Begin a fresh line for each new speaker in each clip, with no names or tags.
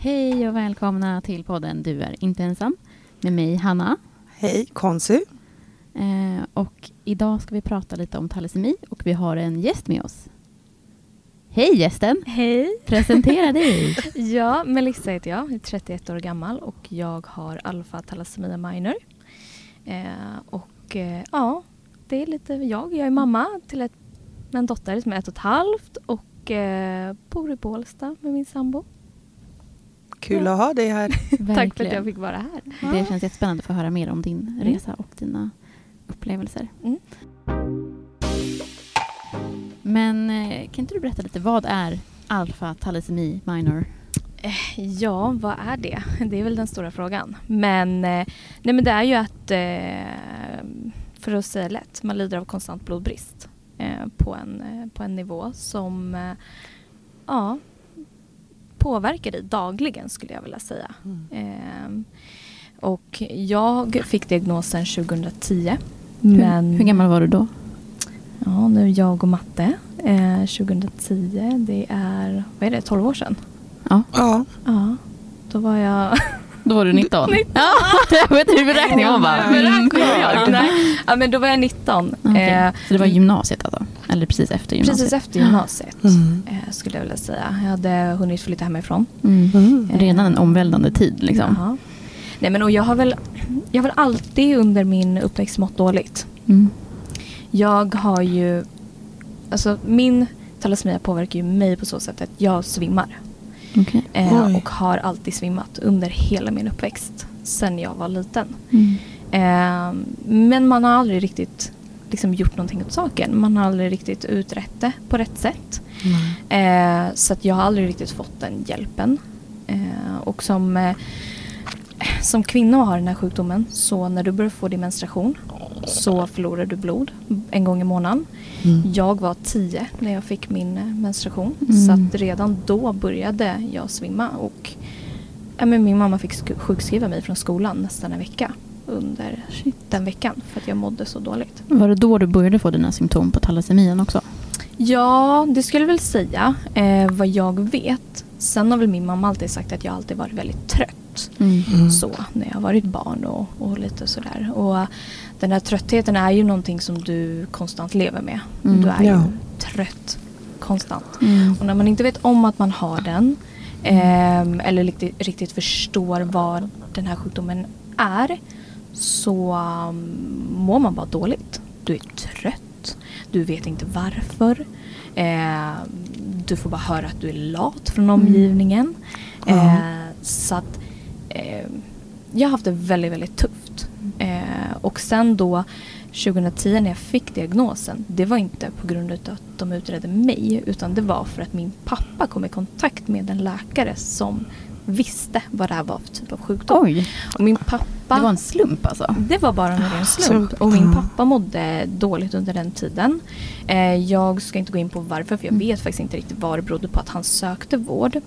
Hej och välkomna till podden Du är inte ensam med mig Hanna.
Hej, Konsu.
Eh, och idag ska vi prata lite om talasemi och vi har en gäst med oss. Hej gästen!
Hej!
Presentera dig!
ja, Melissa heter jag, är 31 år gammal och jag har alfa thalassemia minor. Eh, och eh, ja, det är lite jag. Jag är mamma till ett, en dotter som är ett och ett halvt och eh, bor i Bålsta med min sambo.
Kul ja. att ha dig här.
Tack för att jag fick vara här.
Det känns jättespännande att få höra mer om din mm. resa och dina upplevelser. Mm. Men eh, kan inte du berätta lite, vad är alfa thalasemi minor?
Eh, ja, vad är det? Det är väl den stora frågan. Men, eh, nej, men det är ju att, för att säga lätt, man lider av konstant blodbrist på en, på en nivå som ja, påverkar dig dagligen skulle jag vilja säga. Mm. och jag fick diagnosen 2010.
Hur, men, hur gammal var du då?
Ja, nu är jag och matte. Eh, 2010, det är, vad är det, 12 år sedan?
Ja.
Ja. ja då var jag...
Då var du 19?
19.
Ja, jag vet inte hur beräkningen var bara. Mm,
ja, men då var jag 19.
Okay. Eh, så det var gymnasiet alltså? Eller precis efter gymnasiet?
Precis efter gymnasiet mm. eh, skulle jag vilja säga. Jag hade hunnit flytta hemifrån.
Mm. Mm. Redan en omvälvande tid liksom.
Jaha. Nej men och jag har väl, jag har väl alltid under min uppväxt mått dåligt. Mm. Jag har ju, alltså min talassemia påverkar ju mig på så sätt att jag svimmar.
Okay.
Eh, och har alltid svimmat under hela min uppväxt. Sen jag var liten. Mm. Eh, men man har aldrig riktigt liksom, gjort någonting åt saken. Man har aldrig riktigt utrett det på rätt sätt. Mm. Eh, så att jag har aldrig riktigt fått den hjälpen. Eh, och som, eh, som kvinna och har den här sjukdomen så när du börjar få din menstruation så förlorar du blod en gång i månaden. Mm. Jag var tio när jag fick min eh, menstruation. Mm. Så att redan då började jag svimma. Och, ja, men min mamma fick sjukskriva mig från skolan nästan en vecka under den veckan för att jag mådde så dåligt.
Var det då du började få dina symptom på talassemian också?
Ja, det skulle jag väl säga. Eh, vad jag vet. Sen har väl min mamma alltid sagt att jag alltid varit väldigt trött. Mm. mm. Så, när jag varit barn och, och lite sådär. Och den här tröttheten är ju någonting som du konstant lever med. Mm. Du är ja. ju trött konstant. Mm. Och när man inte vet om att man har den eh, eller riktigt, riktigt förstår vad den här sjukdomen är så um, mår man bara dåligt. Du är trött. Du vet inte varför. Eh, du får bara höra att du är lat från mm. omgivningen. Mm. Eh, så att eh, jag har haft det väldigt, väldigt tufft. Eh, och sen då 2010 när jag fick diagnosen, det var inte på grund av att de utredde mig utan det var för att min pappa kom i kontakt med en läkare som visste vad det här var för typ av sjukdom.
Oj.
Och min pappa,
det var en slump alltså?
Det var bara en ren slump. Och min pappa mådde dåligt under den tiden. Eh, jag ska inte gå in på varför för jag mm. vet faktiskt inte riktigt vad det berodde på att han sökte vård.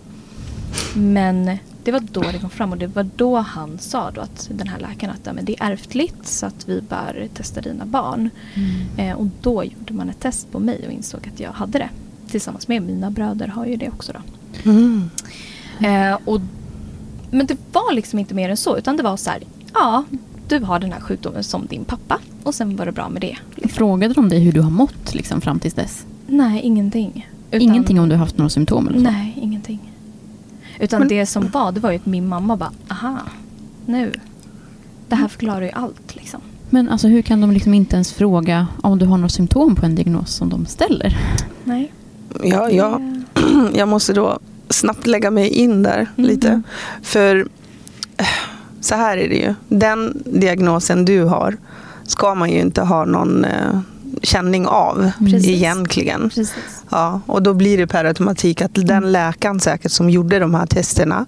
Men det var då det kom fram och det var då han sa då att den här läkaren att men det är ärftligt så att vi bör testa dina barn. Mm. Eh, och då gjorde man ett test på mig och insåg att jag hade det. Tillsammans med mina bröder har ju det också då. Mm. Eh, och, men det var liksom inte mer än så utan det var så här, ja du har den här sjukdomen som din pappa och sen var det bra med det.
Liksom. Frågade de dig hur du har mått liksom, fram tills dess?
Nej, ingenting.
Utan, ingenting om du har haft några symptom? Eller så?
Nej, ingenting. Utan men, det som var, det var ju att min mamma bara, aha, nu. Det här förklarar ju allt liksom.
Men alltså hur kan de liksom inte ens fråga om du har några symptom på en diagnos som de ställer?
Nej.
Ja, ja. jag måste då snabbt lägga mig in där mm. lite. För eh, så här är det ju. Den diagnosen du har ska man ju inte ha någon eh, känning av Precis. egentligen.
Precis.
Ja, och då blir det per automatik att den mm. läkaren säkert som gjorde de här testerna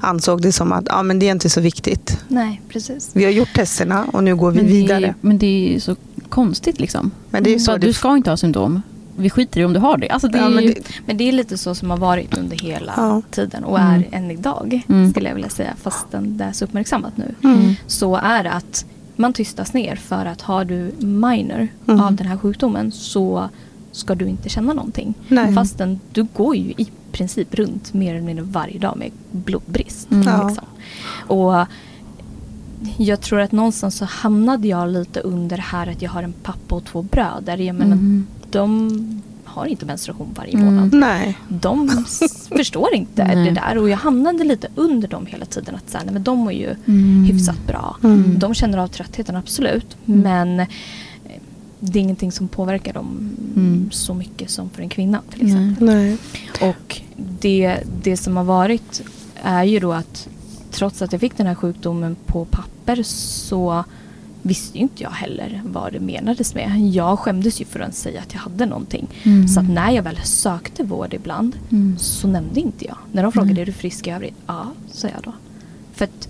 ansåg det som att ja, men det är inte så viktigt.
Nej, precis.
Vi har gjort testerna och nu går vi
men
vidare.
Men det är så konstigt liksom. Men det är så du ska inte ha symptom vi skiter i om du har det. Alltså det
ja, men, det men, det är lite så som har varit under hela ja. tiden och är mm. än idag. Mm. Skulle jag vilja säga. Fastän det är så uppmärksammat nu. Mm. Så är det att man tystas ner för att har du minor mm. av den här sjukdomen så ska du inte känna någonting.
Nej.
Fastän du går ju i princip runt mer eller mindre varje dag med blodbrist.
Mm.
Ja.
Liksom. Och jag tror att någonstans så hamnade jag lite under det här att jag har en pappa och två bröder. Jag menar,
Mm.
De har inte menstruation varje
Mm.
månad.
Nej.
De förstår inte det där och jag hamnade lite under dem hela tiden. Att så här, nej, men de mår ju
Mm.
hyfsat bra.
Mm.
De känner av tröttheten absolut.
Mm.
Men eh, det är ingenting som påverkar dem
Mm.
så mycket som för en kvinna till exempel.
Nej.
Och det, det som har varit är ju då att trots att jag fick den här sjukdomen på papper så visste ju inte jag heller vad det menades med. Jag skämdes ju för att säga att jag hade någonting.
Mm.
Så att när jag väl sökte vård ibland
Mm.
så nämnde inte jag. När de frågade
Mm.
är du frisk i övrigt? Ja, sa jag då. För att,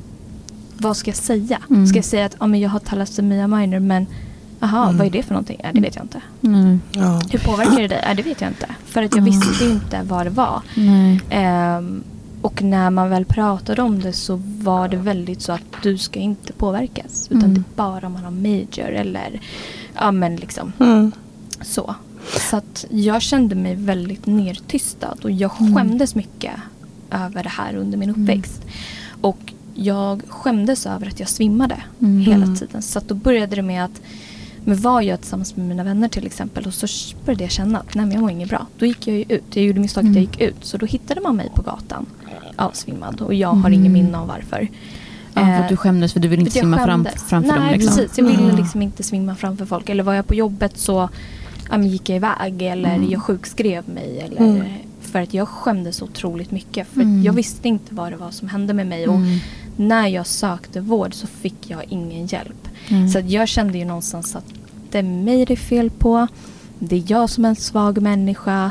vad ska jag säga?
Mm.
Ska jag säga att ja, men jag har thalassemia minor men Jaha,
Mm.
vad är det för någonting? Ja, det vet jag inte.
Nej.
Ja.
Hur påverkar det dig? Ja, det vet jag inte. För att jag
Mm.
visste inte vad det var.
Nej.
Och när man väl pratade om det så var det väldigt så att du ska inte påverkas. Utan
Mm.
det är bara om man har major eller ja men liksom
Mm.
så. Så att jag kände mig väldigt nedtystad och jag
Mm.
skämdes mycket över det här under min
Mm.
uppväxt. Och jag skämdes över att jag svimmade
Mm.
hela
Mm.
tiden. Så att då började det med att men var jag tillsammans med mina vänner till exempel och så började jag känna att nej men jag mår inget bra. Då gick jag ju ut. Jag gjorde misstaget
Mm.
jag gick ut. Så då hittade man mig på gatan avsvimmad och jag har
Mm.
ingen minne av varför.
Ja, för
Eh,
att du skämdes för du ville inte simma fram, framför
Nej,
dem. Liksom.
precis. Jag ville
Mm.
liksom inte svimma framför folk. Eller var jag på jobbet så men gick jag iväg eller
Mm.
jag sjukskrev mig. Eller,
Mm.
För att jag skämdes otroligt mycket. För
Mm.
jag visste inte vad det var som hände med mig. Och
Mm.
när jag sökte vård så fick jag ingen hjälp.
Mm.
Så jag kände ju någonstans att det är mig det är fel på. Det är jag som är en svag människa.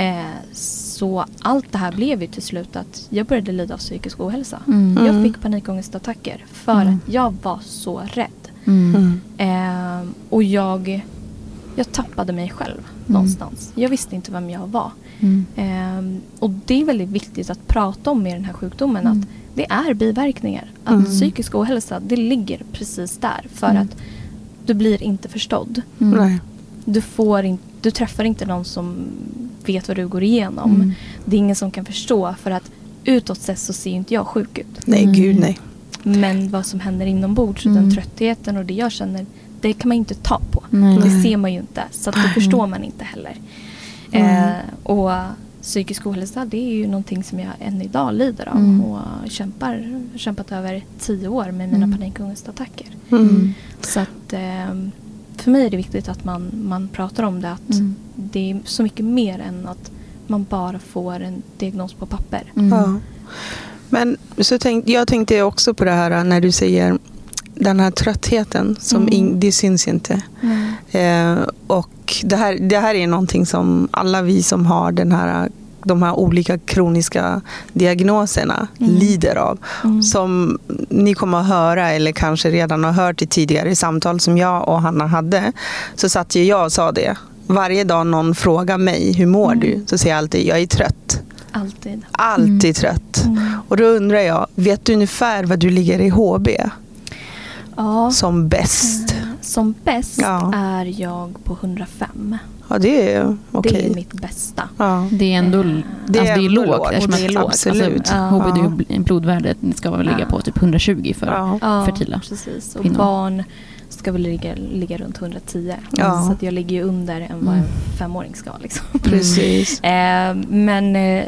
Eh, så allt det här blev ju till slut att jag började lida av psykisk ohälsa.
Mm.
Jag
Mm.
fick panikångestattacker för
Mm.
att jag var så rädd.
Mm.
Mm.
Ehm, och jag, jag tappade mig själv någonstans. Jag visste inte vem jag var.
Mm.
Ehm, och det är väldigt viktigt att prata om med den här sjukdomen.
Mm.
Att det är biverkningar. Att
Mm.
psykisk ohälsa, det ligger precis där. För
Mm.
att du blir inte förstådd.
Mm.
Du, får in, du träffar inte någon som vet vad du går igenom.
Mm.
Det är ingen som kan förstå. För att utåt sett så ser ju inte jag sjuk ut.
Nej,
Nej.
gud nej.
Men vad som händer inombords,
Mm.
den tröttheten och det jag känner, det kan man inte ta på.
Nej.
Det ser man ju inte. Så att det förstår man inte heller.
Mm.
Eh, och psykisk ohälsa det är ju någonting som jag än idag lider av.
Mm.
Och kämpar, kämpat över tio år med mina
Mm.
panikångestattacker.
Mm.
Så att eh, för mig är det viktigt att man, man pratar om det. Att
Mm.
det är så mycket mer än att man bara får en diagnos på papper.
Mm.
Ja. Men så tänk, jag tänkte också på det här när du säger den här tröttheten som
Mm.
in, det syns inte. Eh, och det här, det här är någonting som alla vi som har den här, de här olika kroniska diagnoserna
Mm.
lider av.
Mm.
Som ni kommer att höra eller kanske redan har hört i tidigare samtal som jag och Hanna hade. Så satt ju jag och sa det. Varje dag någon frågar mig, hur mår
Mm.
du? Så säger jag alltid, jag är trött.
Alltid.
Alltid
Mm.
trött.
Mm.
Och då undrar jag, vet du ungefär vad du ligger i HB
Ja.
som bäst?
Eh, Som bäst
Ja.
är jag på 105.
Ja, det är okej.
Det är mitt bästa.
Ja.
Det är ändå det är, alltså, det är lågt.
lågt.
eftersom
Och det är lågt.
Absolut.
Alltså,
Ja.
HBD,
Ja.
bl- blodvärdet ska väl ligga på typ 120 för
Ja.
Fertila.
precis. Och
kvinnor.
barn ska väl ligga, ligga runt 110.
Ja.
Så att jag ligger ju under än vad
Mm.
en femåring ska. Liksom.
Precis.
Eh, men eh,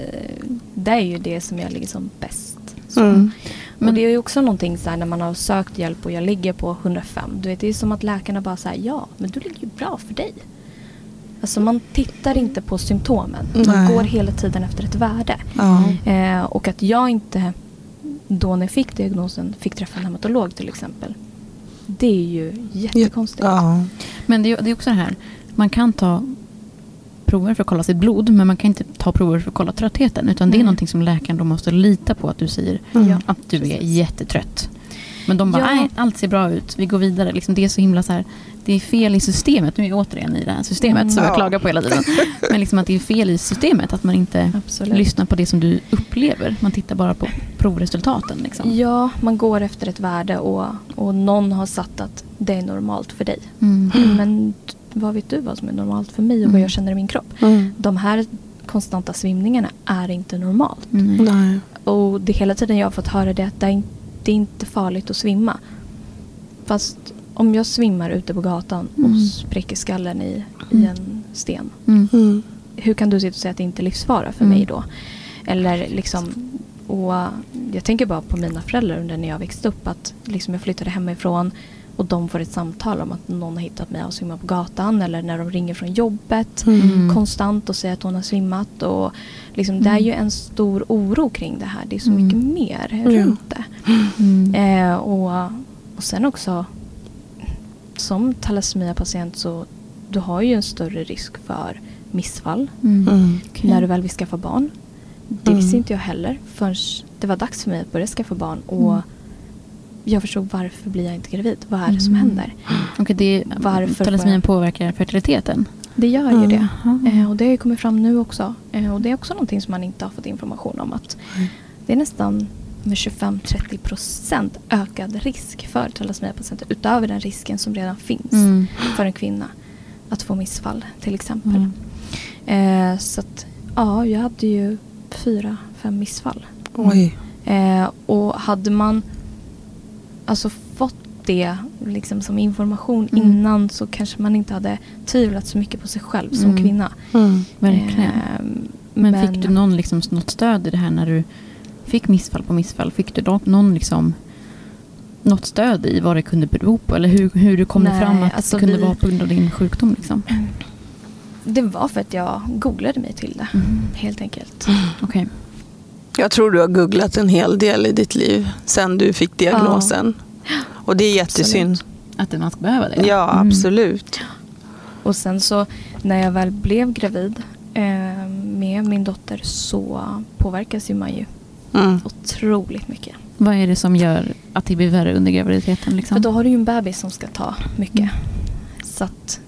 det är ju det som jag ligger som bäst. Så.
Mm.
Men
Men-
det är ju också någonting så här när man har sökt hjälp och jag ligger på 105. Du vet, det är som att läkarna bara säger ja, men du ligger ju bra för dig. Alltså man tittar inte på symptomen. Man
Nej.
går hela tiden efter ett värde.
Ja.
Eh, och att jag inte då när jag fick diagnosen fick träffa en hematolog till exempel. Det är ju jättekonstigt.
Ja.
Men det är, det är också det här, man kan ta prover för att kolla sitt blod men man kan inte ta prover för att kolla tröttheten. Utan det är någonting som läkaren då måste lita på att du säger
Mm.
Att du är jättetrött. Men de bara,
Ja.
nej allt ser bra ut, vi går vidare. Liksom, det är så himla så här, det är fel i systemet. Nu är vi återigen i det här systemet
Mm.
som jag
Ja.
klagar på hela tiden. Men liksom att det är fel i systemet, att man inte
Absolut.
lyssnar på det som du upplever. Man tittar bara på provresultaten. Liksom.
Ja, man går efter ett värde och, och någon har satt att det är normalt för dig.
Mm.
Men vad vet du vad som är normalt för mig och
Mm.
vad jag känner i min kropp?
Mm.
De här konstanta svimningarna är inte normalt.
Mm.
Nej.
Och det hela tiden jag har fått höra det att det är inte farligt att svimma. Fast om jag svimmar ute på gatan
Mm.
och spräcker skallen i, i
Mm.
en sten.
Mm.
Mm.
Hur kan du sitta och säga att det inte är livsfara för
Mm.
mig då? Eller liksom, och jag tänker bara på mina föräldrar under när jag växte upp. Att liksom jag flyttade hemifrån och de får ett samtal om att någon har hittat mig och svimmat på gatan. Eller när de ringer från jobbet
Mm.
konstant och säger att hon har svimmat. Och liksom, Det är ju en stor oro kring det här. Det är så
Mm.
mycket mer runt det.
Mm.
Eh, och, och sen också som thalassemia-patient så du har ju en större risk för missfall
Mm.
Mm.
När du väl vill skaffa barn. Det
Mm.
visste inte jag heller förrän det var dags för mig att börja skaffa barn. Och
Mm.
jag förstod varför blir jag inte gravid? Vad är det som
Mm.
händer?
Okej, det,
Varför
Thalassemin
får
påverkar fertiliteten?
Det gör ju
Mm.
det. Eh, och det har ju kommit fram nu också. Eh, och det är också någonting som man inte har fått information om. att Det är nästan med 25-30 procent ökad risk för thalassemiapatienter utöver den risken som redan finns
Mm.
för en kvinna att få missfall till exempel.
Mm.
Eh, så att, ja, jag hade ju fyra, fem missfall.
Oj.
Eh, och hade man alltså fått det liksom som information
Mm.
innan så kanske man inte hade tvivlat så mycket på sig själv som
Mm.
kvinna.
Mm.
Verkligen.
Eh,
Men, fick du någon, liksom, något stöd i det här när du fick missfall på missfall? Fick du då, någon liksom, något stöd i vad det kunde bero på? Eller hur, hur du kom
Nej,
fram att
alltså
det kunde
vi-
vara på grund av din sjukdom? Liksom?
Det var för att jag googlade mig till det.
Mm.
Helt enkelt.
Okej.
Jag tror du har googlat en hel del i ditt liv sen du fick diagnosen. Och det är jättesynd.
Att man ska behöva det?
Ja,
Mm.
absolut.
Och sen så när jag väl blev gravid eh, med min dotter så påverkas ju man ju
Mm.
otroligt mycket.
Vad är det som gör att det blir värre under graviditeten? Liksom?
För då har du ju en bebis som ska ta mycket.
Mm.
Så att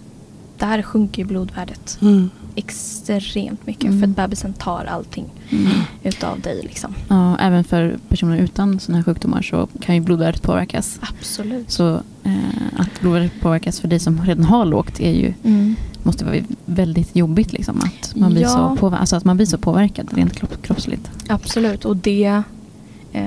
där sjunker ju blodvärdet
Mm.
extremt mycket.
Mm.
För att bebisen tar allting
Mm.
utav dig. Liksom.
Ja, även för personer utan sådana här sjukdomar så kan ju blodvärdet påverkas.
Absolut.
Så eh, att blodvärdet påverkas för dig som redan har lågt är ju,
Mm.
Måste vara väldigt jobbigt. Liksom, att, man blir
Ja.
så påver- alltså att man blir så påverkad rent kropp- kroppsligt.
Absolut. Och det, eh,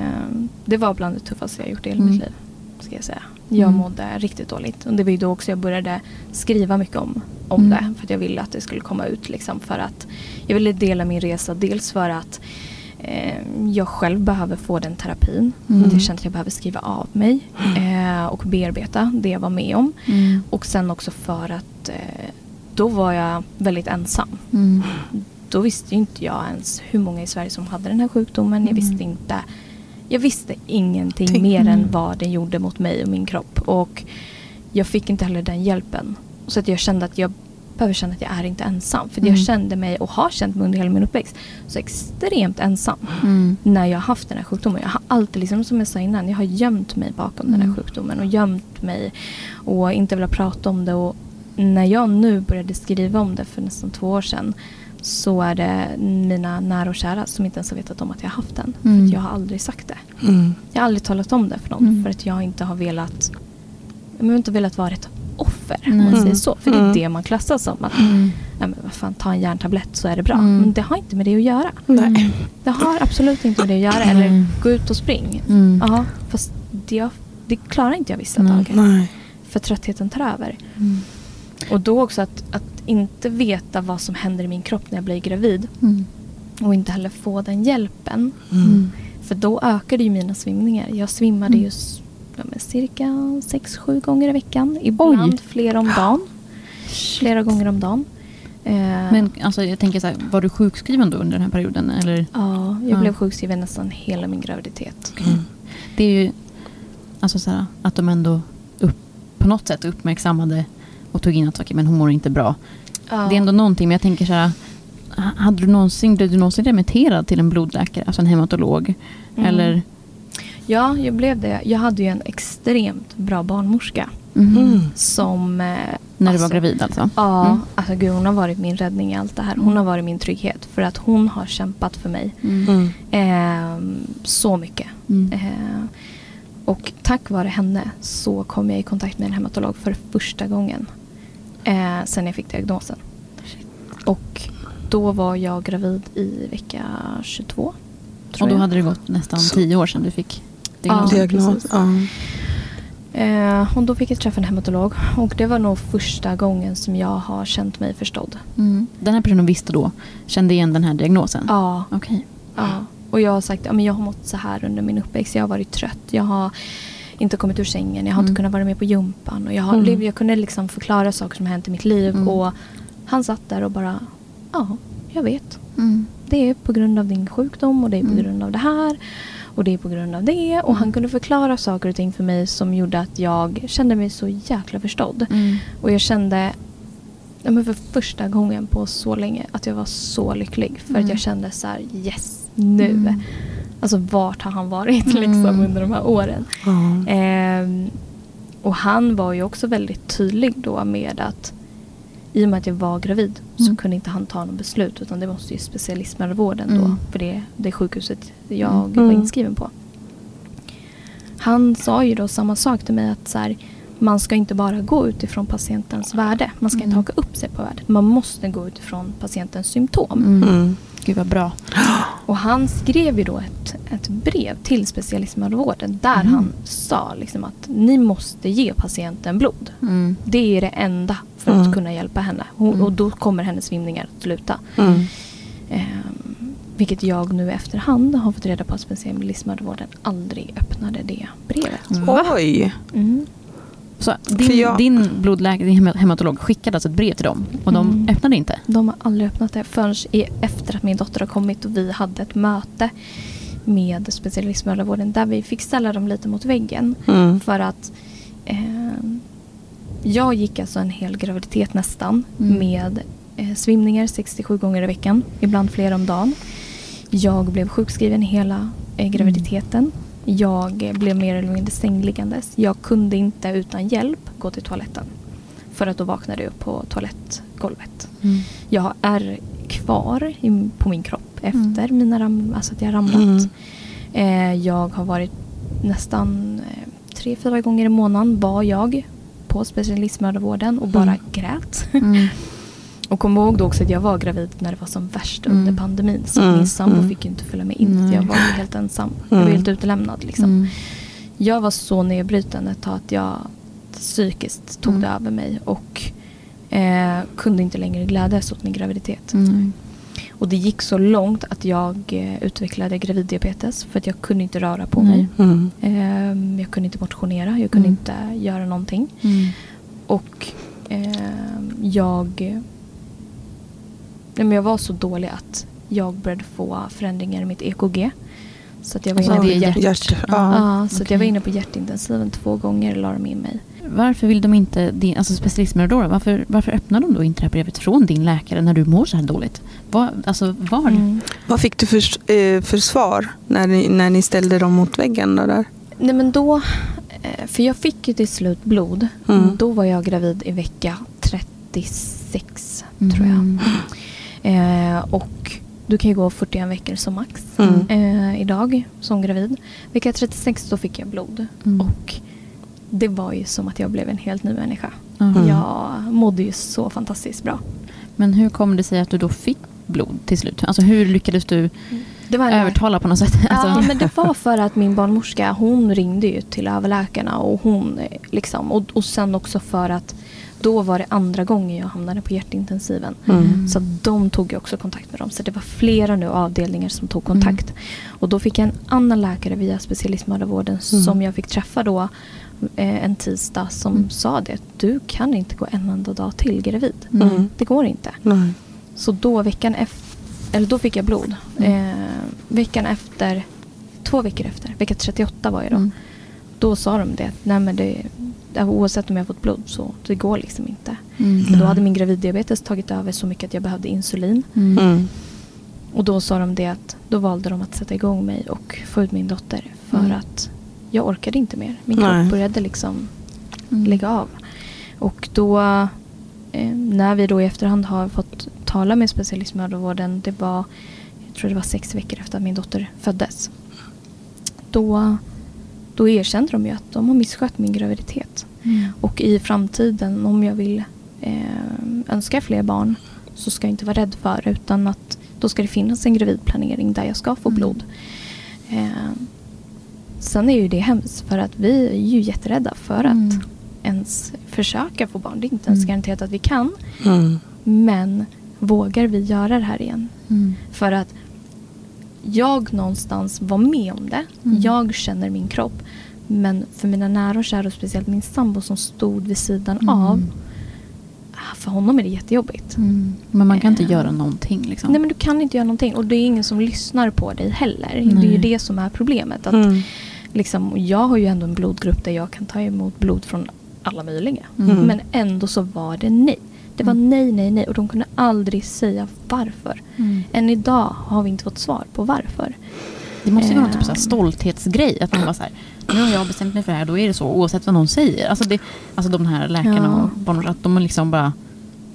det var bland det tuffaste jag gjort i hela
Mm.
mitt liv. Ska jag säga. Jag
Mm.
mådde riktigt dåligt. Och det var ju då också jag började skriva mycket om, om
Mm.
det. För att jag ville att det skulle komma ut. Liksom, för att jag ville dela min resa. Dels för att eh, jag själv behöver få den terapin.
Mm.
Jag känner att jag behöver skriva av mig. Eh, och bearbeta det jag var med om.
Mm.
Och sen också för att eh, då var jag väldigt ensam.
Mm.
Då visste inte jag ens hur många i Sverige som hade den här sjukdomen. Jag
Mm.
visste inte. Jag visste ingenting
Tänk-
mer
Mm.
än vad den gjorde mot mig och min kropp. Och jag fick inte heller den hjälpen. Så att jag kände att jag behöver känna att jag är inte ensam. För
Mm.
jag kände mig och har känt mig under hela min uppväxt så extremt ensam.
Mm.
När jag har haft den här sjukdomen. Jag har alltid, liksom som jag sa innan, jag har gömt mig bakom den
Mm.
här sjukdomen. Och gömt mig och inte velat prata om det. Och när jag nu började skriva om det för nästan två år sedan. Så är det mina nära och kära som inte ens har vetat om att jag har haft den. För
Mm.
att jag har aldrig sagt det.
Mm.
Jag har aldrig talat om det för någon.
Mm.
För att jag inte har velat jag har inte velat vara ett offer. Om man säger så. För det är
Mm.
det man klassas som. Att,
Mm.
nej, men vad fan, ta en järntablett så är det bra.
Mm.
Men det har inte med det att göra.
Nej.
Det har absolut inte med det att göra.
Mm.
Eller gå ut och spring.
Mm.
Ja, fast det, det klarar inte jag vissa dagar.
Nej.
För tröttheten tar över.
Mm.
Och då också att, att inte veta vad som händer i min kropp när jag blir gravid.
Mm.
Och inte heller få den hjälpen.
Mm.
För då ökade ju mina svimningar. Jag svimmade
Mm.
ju ja, cirka 6-7 gånger i veckan. Ibland
Oj.
flera om dagen. Flera gånger om dagen. Eh,
Men alltså, jag tänker så här, var du sjukskriven då under den här perioden? Eller?
ja, jag
Ja.
blev sjukskriven nästan hela min graviditet.
Mm.
Det är ju alltså så här, att de ändå upp, på något sätt uppmärksammade och tog in att okej, men hon mår inte bra.
Ja.
Det är ändå någonting, men jag tänker så här, ha- hade du någonsin, blev du någonsin remitterad till en blodläkare, alltså en hematolog?
Mm.
Eller?
Ja, jag blev det. Jag hade ju en extremt bra barnmorska.
Mhm.
Mm.
som... Eh,
När du var
alltså,
gravid alltså?
Ja,
Mm.
alltså gud hon har varit min räddning i allt det här. Hon har varit min trygghet för att hon har kämpat för mig
Mm.
Mm.
eh, så mycket.
Mm.
Eh, och tack vare henne så kom jag i kontakt med en hematolog för första gången eh, sen jag fick diagnosen. Och då var jag gravid i vecka 22. Tror
Och då
jag.
hade det gått nästan
Så-
tio år sedan du fick
Ja,
diagnosen.
Diagnos. Ja.
Eh, och då fick jag träffa en hematolog och det var nog första gången som jag har känt mig förstådd.
Mm. Den här personen visste då, kände igen den här diagnosen?
Ja,
Okej.
ja. Och jag har sagt att jag har mått så här under min uppväxt. Jag har varit trött. Jag har inte kommit ur sängen. Jag har
Mm.
inte kunnat vara med på gympan. Och jag, har,
Mm.
jag kunde liksom förklara saker som hänt i mitt liv.
Mm.
Och han satt där och bara, ja, jag vet.
Mm.
Det är på grund av din sjukdom och det är på
Mm.
grund av det här. Och det är på grund av det. Och han
Mm.
kunde förklara saker och ting för mig som gjorde att jag kände mig så jäkla förstådd. Och jag kände ja, men för första gången på så länge att jag var så lycklig. För att jag kände så här, yes, nu.
Mm.
Alltså vart har han varit liksom
Mm.
under de här åren?
Ja.
Ehm, och han var ju också väldigt tydlig då med att i och med att jag var gravid så
Mm.
kunde inte han ta något beslut utan det måste ju specialistmödravården då.
Mm.
För det, det sjukhuset jag
Mm.
var inskriven på. Han sa ju då samma sak till mig att så här, man ska inte bara gå utifrån patientens värde. Man ska
Mm.
inte haka upp sig på värdet. Man måste gå utifrån patientens symptom.
Mm.
Mm.
Gud vad bra.
Och han skrev ju då ett, ett brev till specialistmödravården där
Mm.
han sa liksom att ni måste ge patienten blod.
Mm.
Det är det enda för
Mm.
att kunna hjälpa henne. Hon,
Mm.
Och då kommer hennes svimningar att sluta.
Mm.
Ehm, vilket jag nu efterhand har fått reda på att specialistmödravården aldrig öppnade det brevet.
Va?
Oj.
Mm.
Så din,
jag-
din blodläkare, din hem- hematolog, skickade alltså ett brev till dem och de
Mm.
öppnade inte?
De har aldrig öppnat det förrän efter att min dotter har kommit och vi hade ett möte med specialistmödravården där vi fick ställa dem lite mot väggen.
Mm.
För att eh, jag gick alltså en hel graviditet nästan
Mm.
med eh, svimningar 67 gånger i veckan, ibland flera om dagen. Jag blev sjukskriven hela eh, graviditeten. Jag blev mer eller mindre sängliggandes. Jag kunde inte utan hjälp gå till toaletten. För att då vaknade jag upp på toalettgolvet.
Mm.
Jag är kvar i, på min kropp efter
Mm.
mina ram, alltså att jag ramlat.
Mm.
Eh, jag har varit nästan eh, tre, fyra gånger i månaden var jag på specialistmödravården och bara
Mm.
grät. Och kom ihåg då också att jag var gravid när det var som värst
Mm.
under pandemin. Så
Mm.
min sambo
Mm.
fick ju inte följa med in. Jag var helt ensam. Jag var
Mm.
helt utelämnad liksom.
Mm.
Jag var så nedbruten ett tag att jag psykiskt tog
Mm.
det över mig och eh, kunde inte längre glädjas åt min graviditet. Och det gick så långt att jag eh, utvecklade graviddiabetes för att jag kunde inte röra på mig. Ehm, jag kunde inte motionera, jag kunde inte göra någonting. Och ehm, jag... Nej, men jag var så dålig att jag började få förändringar i mitt EKG. Så att jag var inne på hjärt...
Hjärt.
Ja,
Ja.
så att
okej.
jag var inne på hjärtintensiven två gånger la de in mig.
Varför vill de inte, din, alltså specialistmödravården, varför, varför öppnar de då inte det här brevet från din läkare när du mår så här dåligt? Var, alltså var?
Mm.
Vad fick du för, eh, för svar när ni, när ni ställde dem mot väggen? Då där?
Nej men då, eh, för jag fick ju till slut blod.
Mm.
Då var jag gravid i vecka 36 tror jag.
Mm.
Eh, och du kan ju gå 41 veckor som max
Mm.
eh, idag som gravid. Vecka 36 då fick jag blod.
Mm.
Och det var ju som att jag blev en helt ny människa.
Ja.
Mm.
Jag mådde ju så fantastiskt bra.
Men hur kom det sig att du då fick blod till slut? Alltså hur lyckades du
Det var en
övertala på något sätt?
Ja,
Alltså,
men det var för att min barnmorska hon ringde ju till överläkarna och hon eh, liksom och, och sen också för att då var det andra gången jag hamnade på hjärtintensiven.
Mm.
Så de tog ju också kontakt med dem. Så det var flera nu avdelningar som tog kontakt. Och då fick jag en annan läkare via specialistmödravården
Mm.
som jag fick träffa då eh, en tisdag som
Mm.
sa det. Du kan inte gå en enda dag till gravid.
Mm.
Det går inte. Så då veckan efter, eller då fick jag blod.
Mm.
Eh, veckan efter, två veckor efter, vecka 38 var jag då.
Mm.
Då sa de det, nej men det, oavsett om jag har fått blod så det går liksom inte.
Mm.
Men då hade min graviddiabetes tagit över så mycket att jag behövde insulin.
Mm.
Mm.
Och då sa de det att då valde de att sätta igång mig och få ut min dotter för
Mm.
att jag orkade inte mer. Min
Nej.
kropp började liksom mm. lägga av. Och då eh, när vi då i efterhand har fått tala med specialistmödravården, det var, jag tror det var sex veckor efter att min dotter föddes. Då, då erkände de ju att de har misskött min graviditet. Mm. Och i framtiden om jag vill eh, önska fler barn så ska jag inte vara rädd för det utan att då ska det finnas en gravidplanering där jag ska få mm. blod. Eh, sen är ju det hemskt för att vi är ju jätterädda för mm. att ens försöka få barn. Det är inte ens mm. garanterat att vi kan. Mm. Men vågar vi göra det här igen? Mm. För att jag någonstans var med om det. Mm. Jag känner min kropp. Men för mina nära och kära och speciellt min sambo som stod vid sidan mm. av. Ah, för honom är det jättejobbigt.
Mm. Men man kan inte äh, göra någonting. Liksom.
Nej men du kan inte göra någonting. Och det är ingen som lyssnar på dig heller. Nej. Det är ju det som är problemet. Att, mm. liksom, jag har ju ändå en blodgrupp där jag kan ta emot blod från alla möjliga. Mm. Men ändå så var det nej. Det var mm. nej, nej, nej. Och de kunde aldrig säga varför. Mm. Än idag har vi inte fått svar på varför.
Det måste vara någon typ av ehm. stolthetsgrej. Att man bara så här, nu har jag bestämt mig för det här, då är det så oavsett vad någon säger. Alltså, det, alltså de här läkarna ja. och barnmorskorna, att de liksom bara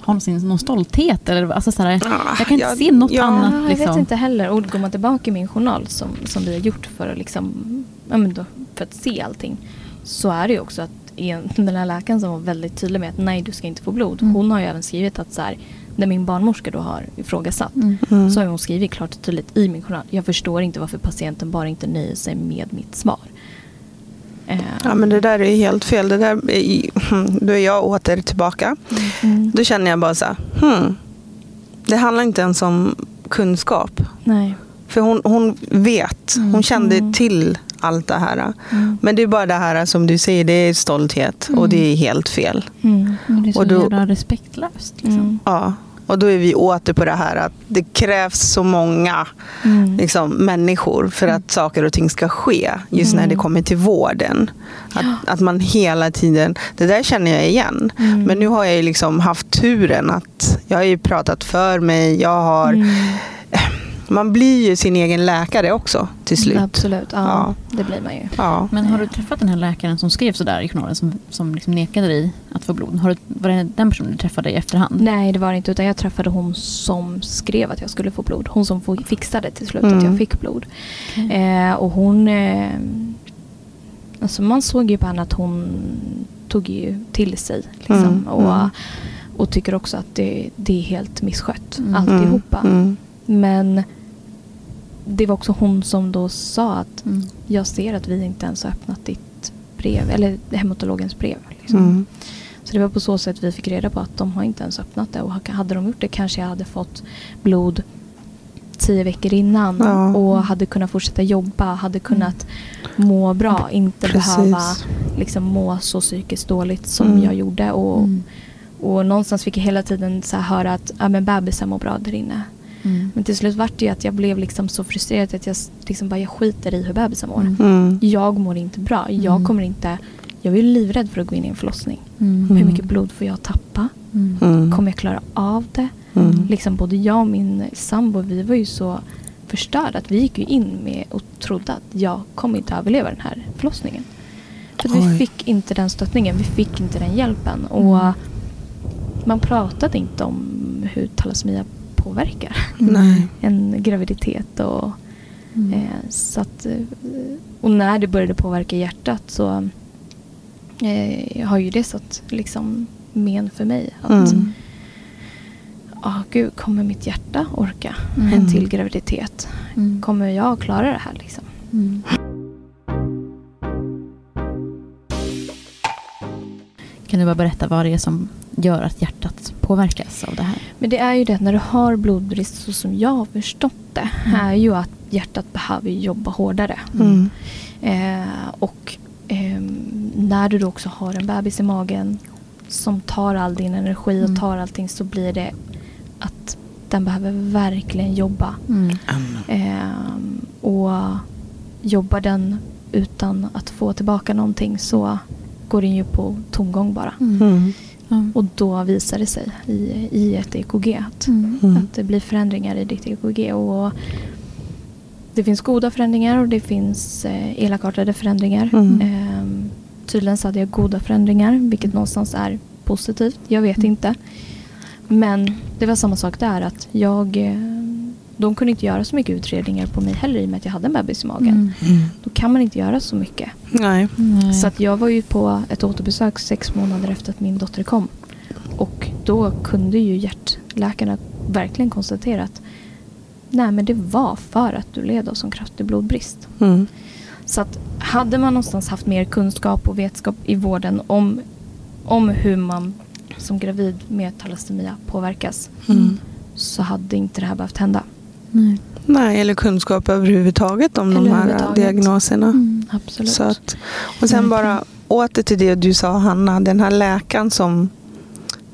har någon, någon stolthet. Eller, alltså så här, jag kan inte ja, se något
ja,
annat.
Liksom. Jag vet liksom. inte heller. Och går man tillbaka i min journal som, som vi har gjort för att, liksom, ja, men då, för att se allting. Så är det ju också att den här läkaren som var väldigt tydlig med att nej du ska inte få blod. Mm. Hon har ju även skrivit att så här, när min barnmorska då har ifrågasatt mm. mm. så har hon skrivit klart och tydligt i min journal. Jag förstår inte varför patienten bara inte nöjer sig med mitt svar.
Ja men det där är helt fel. Det där är, då är jag åter tillbaka. Mm. Då känner jag bara så här, hmm, det handlar inte ens om kunskap.
Nej.
För hon, hon vet, hon kände mm. till allt det här. Mm. Men det är bara det här som du säger, det är stolthet och det är helt fel.
Mm. Det är så och då, jävla respektlöst. Liksom.
Ja. Och då är vi åter på det här att det krävs så många mm. liksom, människor för att saker och ting ska ske. Just mm. när det kommer till vården. Att, att man hela tiden, det där känner jag igen. Mm. Men nu har jag liksom haft turen att jag har ju pratat för mig. Jag har mm man blir ju sin egen läkare också till slut.
Absolut, ja, ja. det blir man ju.
Ja. Men har du träffat den här läkaren som skrev sådär i journalen som, som liksom nekade dig att få blod? Har du, var det den personen du träffade i efterhand?
Nej, det var det inte. Utan jag träffade hon som skrev att jag skulle få blod. Hon som fixade till slut mm. att jag fick blod. Okay. Eh, och hon... Eh, alltså man såg ju på henne att hon tog ju till sig. Liksom, mm. Och, mm. och tycker också att det, det är helt misskött mm. alltihopa. Mm. Men det var också hon som då sa att mm. jag ser att vi inte ens har öppnat ditt brev, eller hematologens brev. Liksom. Mm. Så det var på så sätt vi fick reda på att de har inte ens öppnat det. Och hade de gjort det kanske jag hade fått blod tio veckor innan ja. och hade kunnat fortsätta jobba, hade kunnat mm. må bra, inte Precis. behöva liksom, må så psykiskt dåligt som mm. jag gjorde. Och, mm. och någonstans fick jag hela tiden så höra att ja, men bebisen mår bra där inne. Mm. Men till slut var det ju att jag blev liksom så frustrerad att jag liksom bara jag skiter i hur bebisen mår. Mm. mm. Jag mår inte bra. Jag mm. kommer inte... Jag är livrädd för att gå in i en förlossning. Mm. Hur mycket blod får jag tappa? Kommer jag klara av det? Liksom både jag och min sambo vi var ju så förstörda att vi gick ju in med och trodde att jag kommer inte överleva den här förlossningen. För vi fick inte den stöttningen, vi fick inte den hjälpen. Och man pratade inte om hur talassemia påverkar
Nej.
en graviditet. Och, mm. eh, så att, eh, och när det började påverka hjärtat så eh, har ju det satt liksom men för mig. Att, mm. oh, gud, kommer mitt hjärta orka mm. en till graviditet? Mm. Kommer jag klara det här? Liksom?
Kan du bara berätta vad det är som gör att hjärtat påverkas av det här?
Men det är ju det att när du har blodbrist så som jag har förstått det mm. är ju att hjärtat behöver jobba hårdare. Mm. Eh, och eh, när du då också har en bebis i magen som tar all din energi och mm. tar allting så blir det att den behöver verkligen jobba. Mm. Eh, och jobbar den utan att få tillbaka någonting så går den ju på tomgång bara. Mm. Mm. Och då visar det sig i, i ett EKG att, mm. mm. att det blir förändringar i ditt EKG. Och det finns goda förändringar och det finns eh, elakartade förändringar. Mm. Eh, tydligen så hade jag goda förändringar, vilket någonstans är positivt. Jag vet
Mm.
inte. Men det var samma sak där. att jag... eh, De kunde inte göra så mycket utredningar på mig heller i och med att jag hade en bebis i magen.
Mm.
Mm.
Då kan man inte göra så mycket.
Nej.
Nej.
Så att jag var ju på ett återbesök sex månader efter att min dotter kom. Och då kunde ju hjärtläkarna verkligen konstatera att nej men det var för att du led av sån kraftig blodbrist.
Mm.
Så att hade man någonstans haft mer kunskap och vetskap i vården om, om hur man som gravid med talassemia påverkas
Mm.
så hade inte det här behövt hända.
Nej.
Nej, eller kunskap överhuvudtaget om de
Eller
här
överhuvudtaget.
diagnoserna.
Mm.
Absolut.
Så att, och sen bara åter till det du sa Hanna, den här läkaren som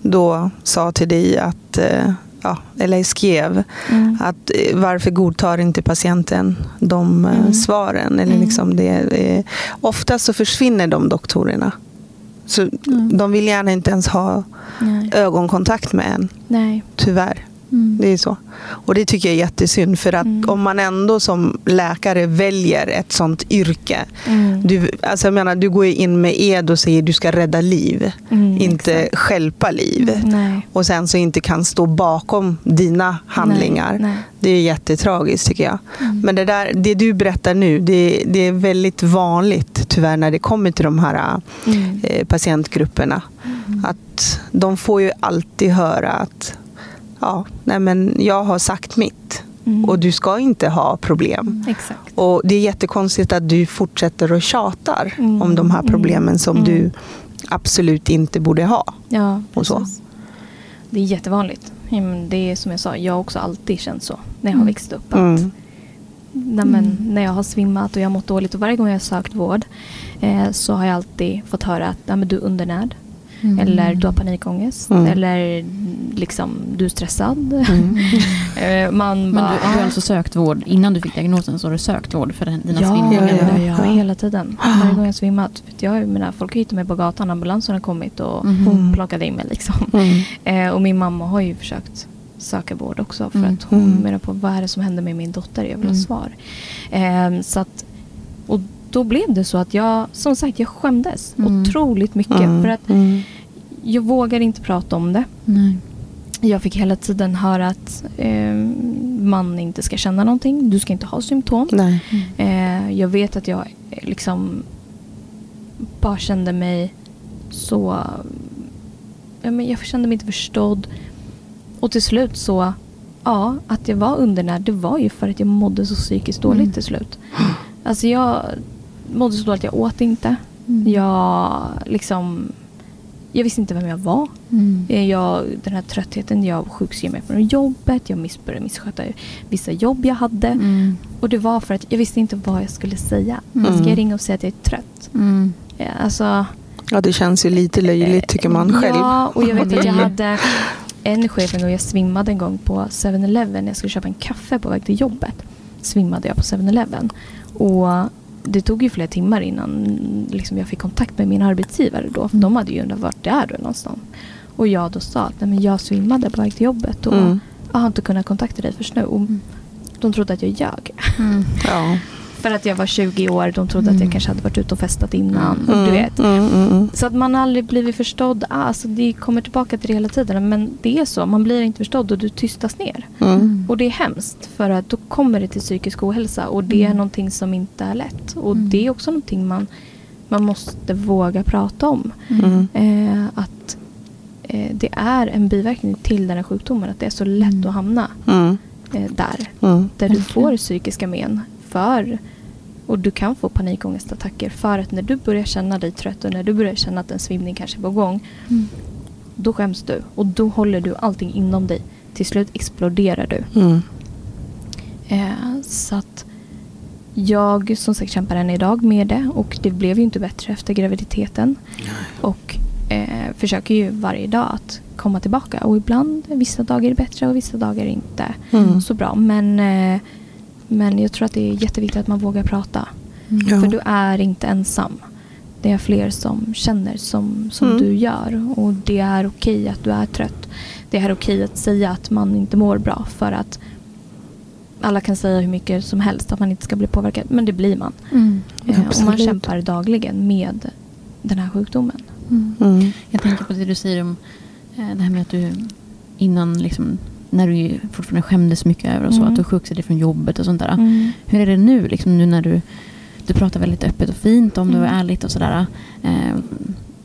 då sa till dig att, eh, ja, eller skrev
Mm.
att eh, varför godtar inte patienten de eh,
Mm.
svaren? Eller
Mm.
liksom det, ofta så försvinner de doktorerna. Så
Mm.
de vill gärna inte ens ha
Nej.
ögonkontakt med en,
Nej.
tyvärr.
Mm.
Det är så. Och det tycker jag är jättesynd. För att
Mm.
om man ändå som läkare väljer ett sånt yrke.
Mm.
Du, alltså jag menar, du går in med ed och säger att du ska rädda liv.
Mm,
inte
exakt.
stjälpa liv. Och sen så inte kan stå bakom dina handlingar.
Nej, nej.
Det är jättetragiskt tycker jag.
Mm.
Men det, där, det du berättar nu, det, det är väldigt vanligt tyvärr när det kommer till de här eh, patientgrupperna. Att de får ju alltid höra att ja, nej men jag har sagt mitt
Mm.
och du ska inte ha problem.
Exakt.
Och Det är jättekonstigt att du fortsätter och tjatar
Mm.
om de här
Mm.
problemen som
Mm.
du absolut inte borde ha.
Ja,
Och så.
Det är jättevanligt. Det är som jag sa, jag har också alltid känt så när jag har
Mm.
växt upp. Att,
Mm.
nej, men,
Mm.
När jag har svimmat och jag har mått dåligt och varje gång jag har sökt vård eh, så har jag alltid fått höra att nej, men du är undernärd.
Mm.
Eller du har panikångest.
Mm.
Eller liksom du är stressad.
Mm.
Eh, Man
Men
bara,
du, du har alltså sökt vård, innan du fick diagnosen så har du sökt vård för dina
Ja,
svimningar?
ja, ja,
Ja.
hela tiden. Varje gång jag svimmat. Vet jag, menar, folk har hittat mig på gatan, ambulansen har kommit och
Mhm.
plockat in mig. Liksom.
Mm.
Eh, och min mamma har ju försökt söka vård också för
Mm.
att hon
Mm.
menar på vad är det som händer med min dotter? Jag vill ha
Mm.
svar. Eh, så att, och då blev det så att jag, som sagt, jag skämdes
Mm.
otroligt mycket.
Mm.
För att
Mm.
jag vågade inte prata om det.
Nej.
Jag fick hela tiden höra att eh, man inte ska känna någonting. Du ska inte ha symptom.
Nej.
Eh, jag vet att jag eh, liksom bara kände mig så... Ja, men jag kände mig inte förstådd. Och till slut så... Ja, att jag var undernärd det var ju för att jag mådde så psykiskt dåligt
Mm.
till slut. Alltså jag mådde så dåligt, jag åt inte.
Mm.
Jag liksom... Jag visste inte vem jag var.
Mm.
Eh, Jag, den här tröttheten, jag sjukskrev mig från jobbet. Jag miss, började missköta vissa jobb jag hade.
Mm.
Och det var för att jag visste inte vad jag skulle säga.
Mm.
Ska jag ringa och säga att jag är trött?
Mm.
Ja, Alltså,
Ja, det känns ju lite löjligt tycker man själv.
Ja, och jag vet att jag hade en chef en gång, jag svimmade en gång på 7-Eleven när jag skulle köpa en kaffe på väg till jobbet. Svimmade jag på 7-Eleven. Och det tog ju flera timmar innan liksom, jag fick kontakt med min arbetsgivare då. För
Mm.
de hade ju undrat vart det är du någonstans. Och jag då sa att Nej, men jag svimmade på väg till jobbet och
Mm.
jag har inte kunnat kontakta dig först nu. Och
Mm.
de trodde att jag ljög.
Mm.
Ja.
För att jag var 20 år, de trodde att jag
Mm.
kanske hade varit ute och festat innan.
Mm.
Du vet.
Mm, mm, mm.
Så att man aldrig blivit förstådd. Ah, Alltså det kommer tillbaka till det hela tiden. Men det är så. Man blir inte förstådd och du tystas ner. Och det är hemskt. För att då kommer det till psykisk ohälsa. Och det är någonting som inte är lätt. Och det är också någonting man, man måste våga prata om. Eh, att eh, det är en biverkning till den här sjukdomen. Att det är så lätt
Mm.
att hamna
Mm.
eh, där.
Mm.
Där du får psykiska men. För, och du kan få panikångestattacker. För att när du börjar känna dig trött och när du börjar känna att en svimning kanske är på gång.
Mm.
Då skäms du. Och då håller du allting inom dig. Till slut exploderar du.
Mm.
Eh, så att jag som sagt kämpar än idag med det. Och det blev ju inte bättre efter graviditeten. Och eh, försöker ju varje dag att komma tillbaka. Och ibland, vissa dagar är det bättre och vissa dagar är inte
Mm.
så bra. Men, eh, men jag tror att det är jätteviktigt att man vågar prata.
Mm.
Ja.
För du är inte ensam. Det är fler som känner som, som
Mm.
du gör. Och det är okej att du är trött. Det är okej att säga att man inte mår bra. För att alla kan säga hur mycket som helst att man inte ska bli påverkad. Men det blir man.
Mm.
Eh, och man kämpar dagligen med den här sjukdomen.
Mm.
Jag tänker på det du säger om eh, det här med att du innan, liksom, när du fortfarande skämdes mycket över och så,
Mm.
att du sjukskrev dig från jobbet och sånt där.
Mm.
Hur är det nu, liksom, nu när du, du pratar väldigt öppet och fint om det och
Mm.
ärligt och sådär. Eh,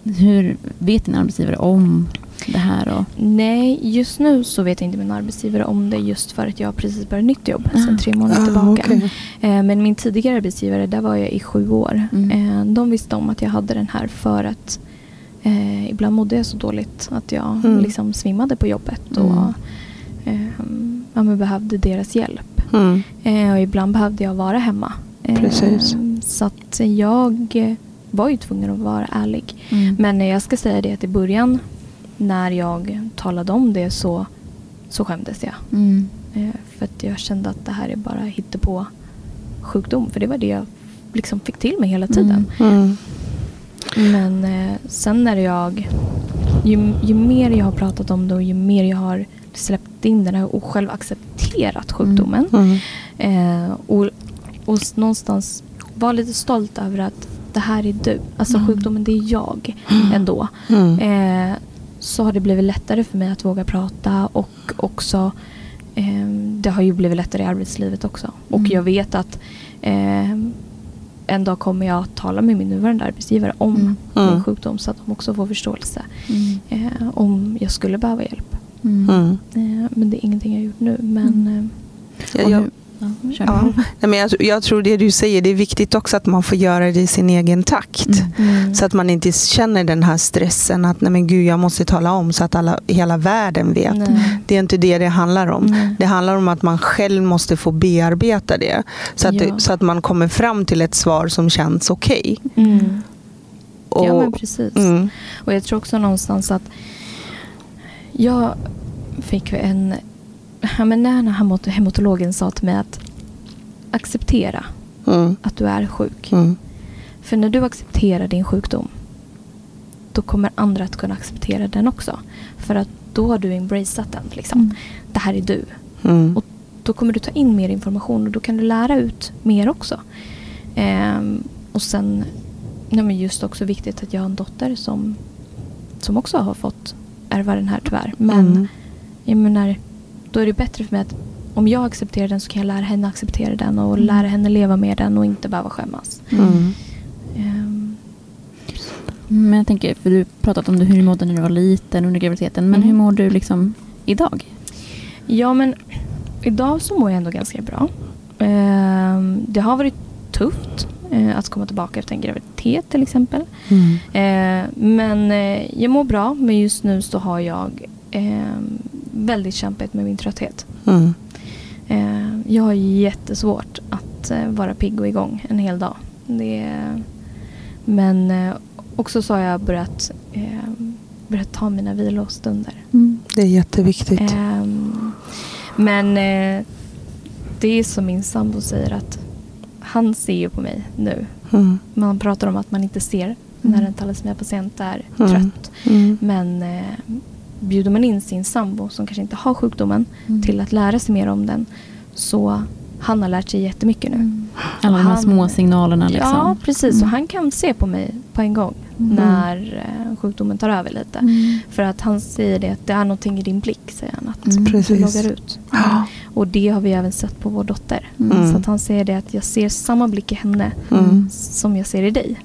hur vet din arbetsgivare om det här? Och,
Nej, just nu så vet inte min arbetsgivare om det just för att jag precis börjat nytt jobb
Ah.
sedan tre månader
Ah,
tillbaka.
okej.
Eh, Men min tidigare arbetsgivare, där var jag i sju år.
Mm.
Eh, De visste om att jag hade den här för att eh, ibland mådde jag så dåligt att jag
Mm.
liksom svimmade på jobbet
Mm.
och eh, ja, men behövde deras hjälp.
Mm.
Eh, och ibland behövde jag vara hemma. Eh,
Precis.
Så att jag var ju tvungen att vara ärlig.
Mm.
Men jag ska säga det att i början när jag talade om det så, så skämdes jag.
Mm.
För att jag kände att det här är bara hittepå sjukdom. För det var det jag liksom fick till mig hela tiden.
Mm.
Men eh, sen när jag... Ju, ju mer jag har pratat om det och ju mer jag har släppt in den här och själv accepterat sjukdomen.
Mm.
Eh, och, och någonstans var lite stolt över att det här är du. Alltså
Mm.
sjukdomen, det är jag ändå.
Mm.
Eh, så har det blivit lättare för mig att våga prata och också eh, det har ju blivit lättare i arbetslivet också. Och
Mm.
jag vet att eh, en dag kommer jag att tala med min nuvarande arbetsgivare om
Mm.
min
Mm.
sjukdom så att de också får förståelse
Mm.
eh, om jag skulle behöva hjälp.
Mm.
Mm.
Eh, men det är ingenting jag har gjort nu. Men,
Mm.
eh,
Ja,
Och
jag,
ja,
ja. Men jag, jag tror det du säger, det är viktigt också att man får göra det i sin egen takt.
Mm.
mm,
Så att man inte känner den här stressen att nej men gud, jag måste tala om så att alla, hela världen vet.
nej.
Det är inte det det handlar om.
Nej.
Det handlar om att man själv måste få bearbeta det. Så att,
Ja.
det, så att man kommer fram till ett svar som känns okej.
Mm.
Och-
Ja men precis.
Mm.
Och jag tror också någonstans att jag fick en... Ja, men när hematologen sa till mig att acceptera
Mm.
att du är sjuk.
Mm.
För när du accepterar din sjukdom då kommer andra att kunna acceptera den också. För att då har du embraceat den. Liksom.
Mm.
Det här är du.
Mm.
Och då kommer du ta in mer information och då kan du lära ut mer också. Ehm, och sen, ja, men just också viktigt att jag har en dotter som, som också har fått ärva den här tyvärr. Men
Mm.
jag menar, då är det bättre för mig att om jag accepterar den så kan jag lära henne acceptera den och
Mm.
lära henne leva med den och inte behöva skämmas.
Mm.
Ehm,
Men jag tänker, för du pratat om hur du mådde när du var liten under graviditeten. Men
Mm.
hur mår du liksom idag?
ja men idag så mår jag ändå ganska bra. Ehm, det har varit tufft att komma tillbaka efter en graviditet till exempel.
Mm.
Eh, men eh, jag mår bra, men just nu så har jag eh, väldigt kämpigt med min trötthet.
Mm.
Eh, jag har jättesvårt att eh, vara pigg och igång en hel dag. Det, men eh, också så har jag börjat, eh, börjat ta mina vilostunder.
Det är jätteviktigt.
Ehm, men eh, det är som min sambo säger att han ser ju på mig nu.
Mm.
Man pratar om att man inte ser när en thalassemia-patient är
Mm.
trött.
Mm.
Men eh, bjuder man in sin sambo som kanske inte har sjukdomen
Mm.
till att lära sig mer om den så han har lärt sig jättemycket nu.
Mm. Alla de här små signalerna liksom.
Ja, precis.
Mm.
Och han kan se på mig på en gång
Mm.
när eh, sjukdomen tar över lite.
Mm.
För att han säger det att det är någonting i din blick, säger han. Att
Mm.
du loggar ut.
Ja.
Och det har vi även sett på vår dotter.
Mm.
Så att han säger det att jag ser samma blick i henne
Mm.
som jag ser i dig.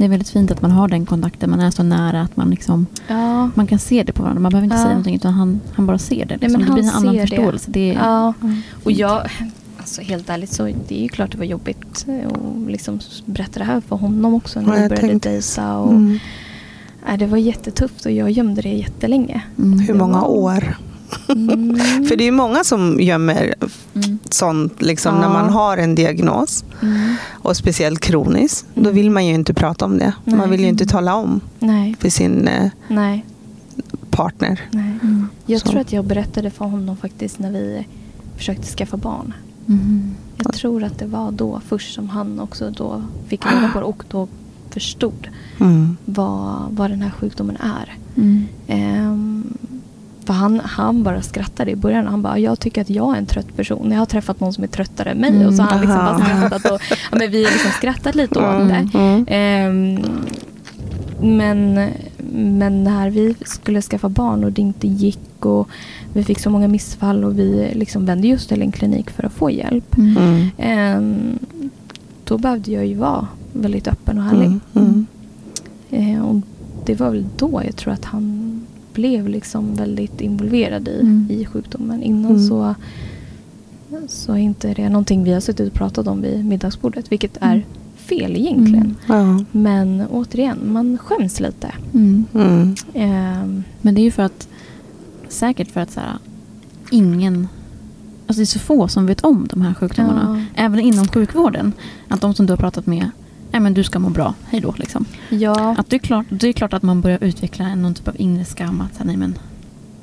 Det är väldigt fint att man har den kontakten. Man är så nära att man liksom
ja,
man kan se det på varandra. Man behöver inte
Ja.
säga någonting utan han, han bara ser det. Liksom.
men
det blir en annan
det.
förståelse. Det. är-
ja.
Mm.
Och jag, alltså helt ärligt så det är ju klart det var jobbigt att liksom berätta det här för honom också när vi
jag
började
tänkte-
dejta. Och,
Mm.
nej, det var jättetufft och jag gömde det jättelänge.
Mm.
Hur många år?
Mm.
För det är många som gömmer
Mm.
sånt liksom,
Ja.
när man har en diagnos.
Mm.
Och speciellt kroniskt. Då
Mm.
vill man ju inte prata om det.
Nej.
Man vill ju inte tala om
Nej,
för sin eh,
nej,
partner.
nej.
Mm.
Jag
Så.
tror att jag berättade för honom faktiskt när vi försökte skaffa barn. Jag tror att det var då först som han också då fick reda på det och då förstod vad, vad den här sjukdomen är.
Mm.
Ehm, För han, han bara skrattade i början. Han bara, jag tycker att jag är en trött person. Jag har träffat någon som är tröttare än mig.
Mm,
och så har han liksom
aha.
bara skrattat. Och, ja, men vi har liksom skrattat lite åt
Mm,
det.
mm.
Ehm, men, men när vi skulle skaffa barn och det inte gick och vi fick så många missfall och vi liksom vände just till en klinik för att få hjälp.
Mm.
Mm.
Ehm, då behövde jag ju vara väldigt öppen och ärlig.
Mm. Mm.
Eh, och det var väl då jag tror att han blev liksom väldigt involverad i,
Mm.
i sjukdomen. Innan
Mm.
så, så är inte det någonting vi har suttit och pratat om vid middagsbordet. Vilket är
Mm.
fel egentligen.
Ja.
Men återigen, man skäms lite.
Mm.
Mm.
Ehm,
Men det är ju för att, säkert för att så här, ingen, alltså det är så få som vet om de här sjukdomarna. Även inom sjukvården. Att de som du har pratat med, nej men du ska må bra, hej då liksom.
ja,
Att det, är klart, det är klart att man börjar utveckla en, någon typ av inre skam. Att, nej men,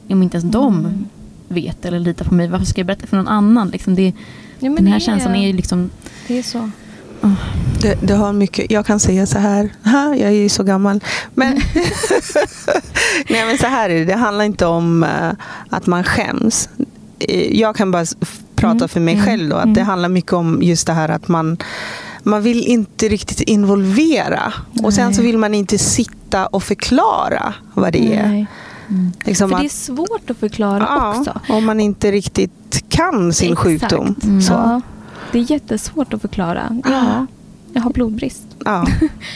om inte ens de
Mm.
vet eller litar på mig, varför ska jag berätta för någon annan? Liksom det,
ja, men
den här
det
känslan är ju liksom...
Det är så.
Det, det har mycket, jag kan säga så här, ha, jag är ju så gammal. Men, nej, men så här är det, det handlar inte om eh, att man skäms. Eh, Jag kan bara prata
Mm,
för mig
mm,
själv då, att
mm.
det handlar mycket om just det här att man, man vill inte riktigt involvera. Och sen så
Nej.
vill man inte sitta och förklara vad det är.
Nej.
Mm.
Liksom
För det är svårt att förklara
ja,
också.
Om man inte riktigt kan sin
Exakt.
sjukdom.
Mm.
Så.
Ja, det är jättesvårt att förklara. Ja, jag har blodbrist.
Ja.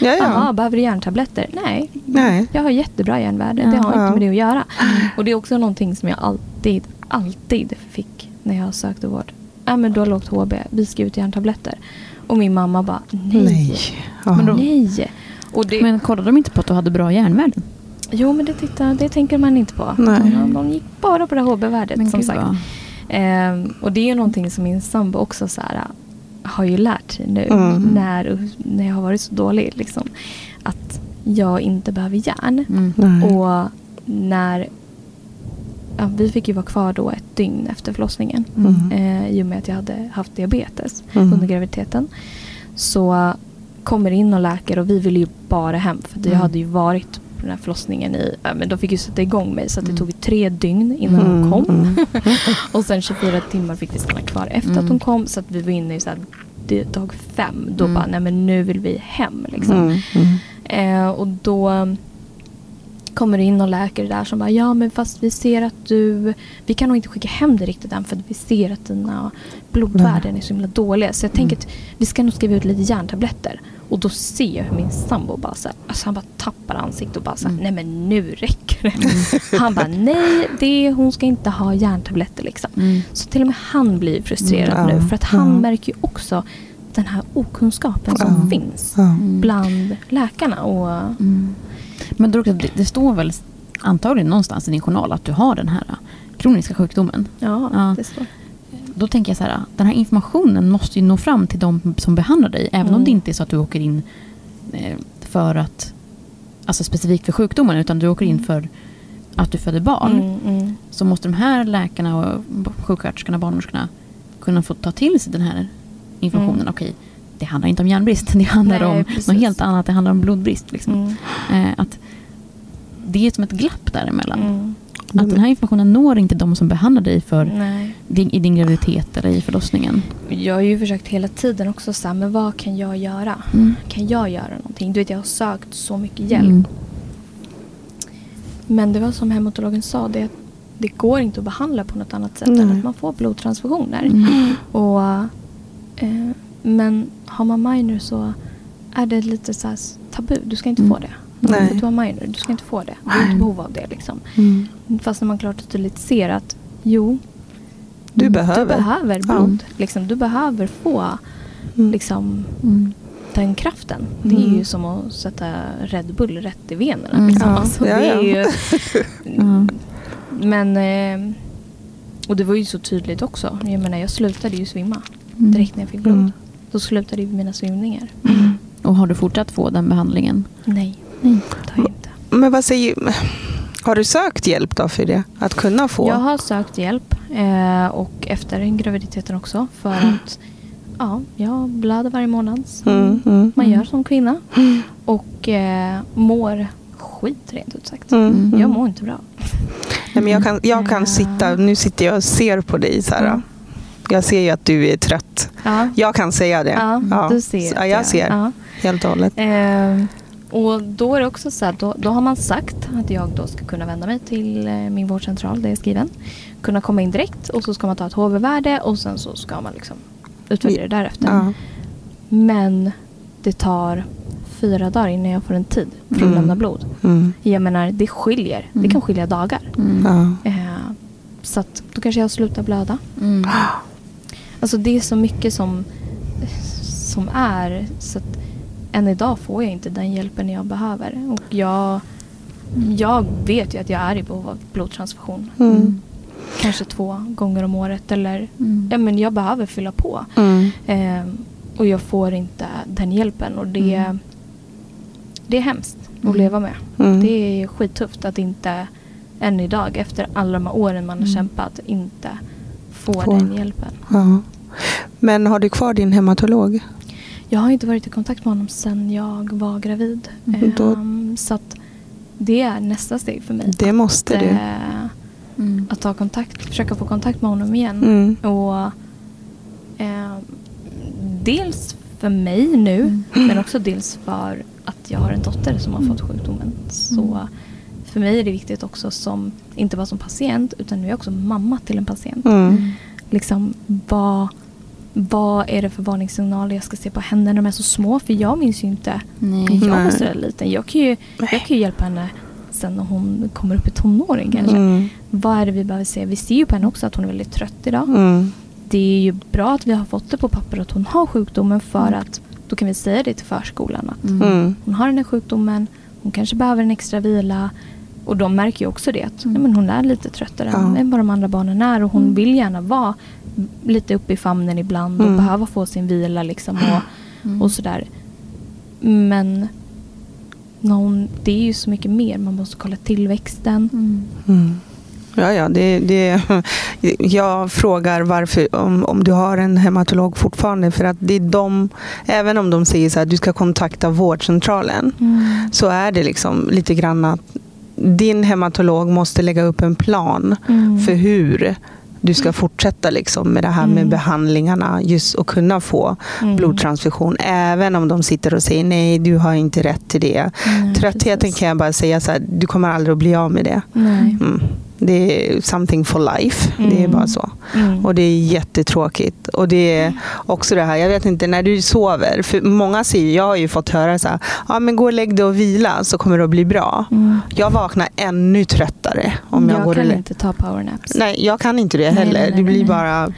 Ja, ja.
behöver du järntabletter? Nej.
Nej.
Jag har jättebra järnvärde.
Ja.
Det har
Ja.
inte med det att göra. Och det är också någonting som jag alltid, alltid fick när jag sökte vård. Ja, men du har lågt HB. Vi ska ut järntabletter. Och min mamma bara, nej.
Nej. Ja.
Men då-
Nej. Och det,
Men kollade de inte på att du hade bra järnvärden?
jo, men det, tittar, det tänker man inte på.
Nej.
De, de gick bara på det HB-värdet
Men
som
gud,
sagt. Ehm, och det är ju någonting som min sambo också så här, har ju lärt sig nu
Mm.
när, när jag har varit så dålig. Liksom, att jag inte behöver järn.
Mm.
Och när ja, vi fick ju vara kvar då ett dygn efter förlossningen.
Mm.
Eh, I och med att jag hade haft diabetes
Mm.
under graviditeten. Så kommer in och läker och vi ville ju bara hem. För jag
Mm.
hade ju varit på den här förlossningen i, ja, men de fick ju sätta igång mig. Så det
Mm.
tog tre dygn innan
Mm,
hon kom.
mm.
och sen 24 timmar fick vi stanna kvar efter att hon kom. Så att vi var inne i så här, det- dag fem. Då bara, nej men nu vill vi hem. Liksom. Eh, och då kommer in någon läkare där som bara ja men fast vi ser att du vi kan nog inte skicka hem dig riktigt än för att vi ser att dina blodvärden är så himla dåliga. Så jag tänker att vi ska nog skriva ut lite järntabletter. Och då ser jag hur min sambo bara så här, alltså han bara tappar ansiktet och bara så här,
Mm.
nej men nu räcker det. Han bara nej, det, hon ska inte ha järntabletter liksom.
Mm.
Så till och med han blir frustrerad
Mm,
nu för att han märker ju också den här okunskapen som finns.
Mm.
bland läkarna. Och,
Mm. Men det, det står väl antagligen någonstans i din journal att du har den här äh, kroniska sjukdomen.
Ja,
Ja.
det står.
Då tänker jag så här, den här informationen måste ju nå fram till de som behandlar dig. Även om
Mm.
det inte är så att du åker in eh, för att, alltså specifikt för sjukdomen, utan du åker in
Mm.
för att du föder barn.
Mm, mm.
Så måste de här läkarna och sjuksköterskorna, barnmorskorna kunna få ta till sig den här informationen.
Mm.
Okej, det handlar inte om järnbrist, det handlar
Nej,
om
precis.
något helt annat. Det handlar om blodbrist. Liksom.
Mm.
Eh, att det är som ett glapp däremellan.
Mm.
Att den här informationen når inte de som behandlar dig för din, i din graviditet eller i förlossningen.
Jag har ju försökt hela tiden också så här, men vad kan jag göra?
Mm.
Kan jag göra någonting? Du vet, jag har sökt så mycket hjälp.
Mm.
Men det var som hematologen sa, det, det går inte att behandla på något annat sätt
Nej.
än att man får blodtransfusioner.
Mm.
Och, eh, men har man minor så är det lite så tabu. Du ska inte
Mm.
få det.
Nej.
För att du har minor, du ska inte få det. Du har inte behov av det. Liksom.
Mm.
Fast när man klart och tydligt ser att jo,
Du
Mm.
behöver.
du behöver
Ja.
blod. Liksom, du behöver få
Mm.
liksom,
Mm.
den kraften. Det är
Mm.
ju som att sätta Red Bull rätt i venerna.
Mm.
Liksom.
Ja,
Alltså,
ja, ja.
ju,
Ja.
men, eh, och det var ju så tydligt också. Jag menar, jag slutade ju svimma
Mm.
direkt när jag fick blod.
Mm.
Då slutade ju mina svimningar.
Mm. Och har du fortsatt få den behandlingen?
Nej,
Nej.
det har jag inte.
Men vad säger... Har du sökt hjälp då för det? Att kunna få?
Jag har sökt hjälp eh, och efter graviditeten också. För att ja, jag blöder varje månad. som
Mm, mm.
Man gör som kvinna. Och eh, mår skit rent ut sagt.
Mm,
Mm.
mm.
Jag mår inte bra.
Nej, men jag kan, jag kan sitta, nu sitter jag och ser på dig så här.
Mm.
Jag ser ju att du är trött.
Ja.
Jag kan säga det.
Ja,
Ja.
du ser.
Ja, jag
det.
ser.
Ja.
Helt och hållet.
Eh, och då är det också så att då, då har man sagt att jag då ska kunna vända mig till eh, min vårdcentral där jag är skriven. Kunna komma in direkt och så ska man ta ett HV-värde och sen så ska man liksom utvärdera det därefter.
Ja.
Men det tar fyra dagar innan jag får en tid för att
Mm.
lämna blod.
Mm.
Jag menar, det skiljer. Det
Mm.
kan skilja dagar.
Mm.
Ja.
Eh, så att då kanske jag slutar blöda.
Mm.
Alltså det är så mycket som, som är. Så att än idag får jag inte den hjälpen jag behöver. Och jag, jag vet ju att jag är i behov av blodtransfusion.
Mm.
Kanske två gånger om året. Eller,
Mm.
ja, men jag behöver fylla på.
Mm.
Eh, och jag får inte den hjälpen. Och det,
Mm.
det är hemskt att
Mm.
leva med.
Mm.
Det är skitufft att inte än idag, efter alla de här åren man har
Mm.
kämpat, inte få
Får.
den hjälpen.
Ja. Men har du kvar din hematolog?
Jag har inte varit i kontakt med honom sedan jag var gravid.
Mm, då-
Ehm, så att det är nästa steg för mig.
Det måste du.
Eh,
Mm.
att ta kontakt, försöka få kontakt med honom igen.
Mm.
Och ehm, Dels för mig nu,
Mm.
men också dels för att jag har en dotter som har fått sjukdomen. Så
Mm.
för mig är det viktigt också som, inte bara som patient, utan nu är jag också mamma till en patient.
Mm.
Liksom, vad, vad är det för varningssignaler jag ska se på henne när de är så små? För jag minns ju inte
Nej.
när jag var
Nej.
så där liten. Jag kan, ju, jag kan ju hjälpa henne sen när hon kommer upp i tonåren kanske.
Mm.
Vad är det vi behöver se? Vi ser ju på henne också att hon är väldigt trött idag.
Mm.
Det är ju bra att vi har fått det på papper att hon har sjukdomen för
Mm.
att då kan vi säga det till förskolan att
Mm.
Mm.
hon har den här sjukdomen, hon kanske behöver en extra vila. Och de märker ju också det att
Mm.
nej, men hon är lite tröttare
Ja.
än vad de andra barnen är. Och hon
Mm.
vill gärna vara lite uppe i famnen ibland och
Mm.
behöva få sin vila liksom och,
Mm.
och sådär. Men när hon, det är ju så mycket mer. Man måste kolla tillväxten.
Mm.
Mm. Ja, ja, det, det, jag frågar varför, om, om du har en hematolog fortfarande. För att det är de, även om de säger så här, du ska kontakta vårdcentralen. Så är det liksom lite grann att din hematolog måste lägga upp en plan
Mm.
för hur du ska fortsätta liksom med det här med
Mm.
behandlingarna just och kunna få
Mm.
blodtransfusion. Även om de sitter och säger nej, du har inte rätt till det.
Nej,
Tröttheten
precis.
kan jag bara säga så här, du kommer aldrig att bli av med det. Mm. Det är something for life. Det är
Mm.
bara så.
Mm.
Och det är jättetråkigt. Och det är också det här, jag vet inte, när du sover. För många säger, jag har ju fått höra så här, ja men gå och lägg dig och vila så kommer det att bli bra.
Mm.
Jag vaknar ännu tröttare om jag,
jag
går och
kan
lä-
inte ta powernaps.
Nej, jag kan inte det
Nej,
heller.
nej, nej,
det blir bara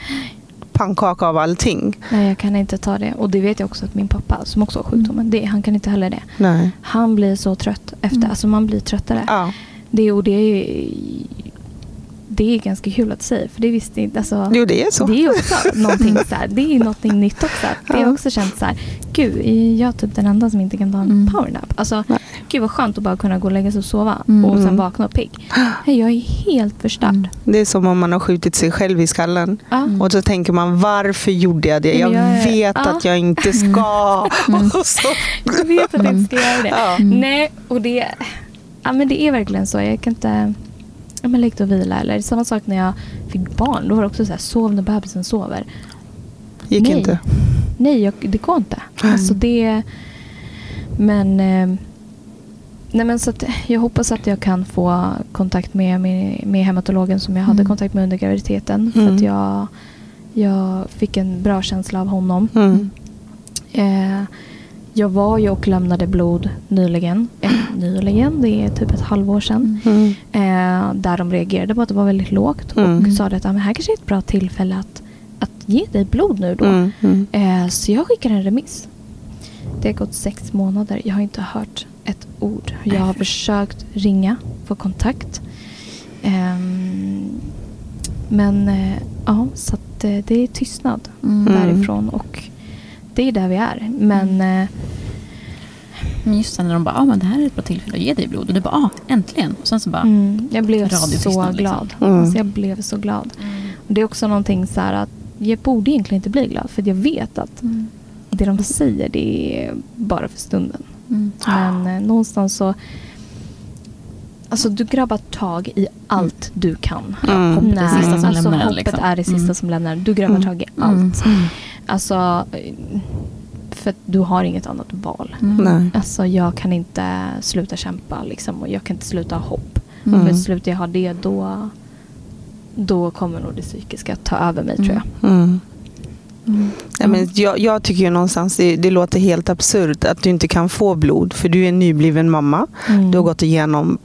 pannkaka av allting.
Nej, jag kan inte ta det. Och det vet jag också att min pappa, som också har sjukdomen, det, han kan inte heller det.
Nej.
Han blir så trött efter,
Mm.
alltså man blir tröttare.
Ja.
Det, och det är, det är ganska kul att säga, för det visste inte, alltså,
Jo, det är så.
Det är också någonting så här, det är någonting nytt också. Det har också känt så här, gud, är jag typ den enda som inte kan ta en
Mm.
powernap? Alltså,
Nej.
gud vad skönt att bara kunna gå och lägga sig och sova
Mm.
och sen
Mm.
vakna och pigg. Jag är helt förstörd.
Mm.
Det är som om man har skjutit sig själv i skallen.
Mm.
Och så tänker man, varför gjorde jag det? Jag
jag är-
vet
ja.
att jag inte ska.
Mm.
Och så,
Jag vet att jag inte ska göra det.
ja.
Mm.
Nej, och det, ja, men det är verkligen så. Jag kan inte... Ja, men lägg dig och vila. Eller samma sak när jag fick barn. Då var det också så här, sov när bebisen sover.
Gick
Nej.
inte.
Nej, jag, det går inte.
Nej.
Alltså det... Men... Eh, nej men så att jag hoppas att jag kan få kontakt med, med, med hematologen som jag hade
Mm.
kontakt med under graviditeten. För
Mm.
att jag, jag fick en bra känsla av honom.
Mm.
Eh, jag var ju och lämnade blod nyligen. Eh, nyligen, det är typ ett halvår sedan.
Mm.
Eh, där de reagerade på att det var väldigt lågt.
Mm.
Och sa att ah, men här kanske är ett bra tillfälle att, att ge dig blod nu då.
Mm. Mm.
Eh, så jag skickar en remiss. Det har gått sex månader. Jag har inte hört ett ord. Jag har försökt ringa, få kontakt. Ehm, men eh, ja, så eh, det är tystnad
Mm.
därifrån. Och det är där vi är. Men eh,
Men just sen när de bara, ah, men det här är ett bra tillfälle att ge dig blod. Och du bara, ah, äntligen. Och sen så bara,
mm, jag blev så
liksom.
glad.
Mm.
Alltså, jag blev så glad. Och det är också någonting så här att jag borde egentligen inte bli glad. För jag vet att
Mm.
det de säger det är bara för stunden.
Mm.
Men eh, någonstans så... Alltså du grabbar tag i allt du kan.
Mm.
Hopp är det sista som
alltså,
lämnar.
hoppet
Liksom.
är det sista
Mm.
som lämnar. Du grabbar
Mm.
tag i allt.
Mm.
Alltså, för att du har inget annat val.
Mm.
Nej.
Alltså jag kan inte sluta kämpa liksom, och jag kan inte sluta ha hopp.
Mm.
För slutar jag ha det då, då kommer nog det psykiska ta över mig tror jag.
Mm.
Mm.
Ja, men jag, jag tycker ju någonstans det, det låter helt absurt att du inte kan få blod för du är en nybliven mamma.
Mm.
Du har gått igenom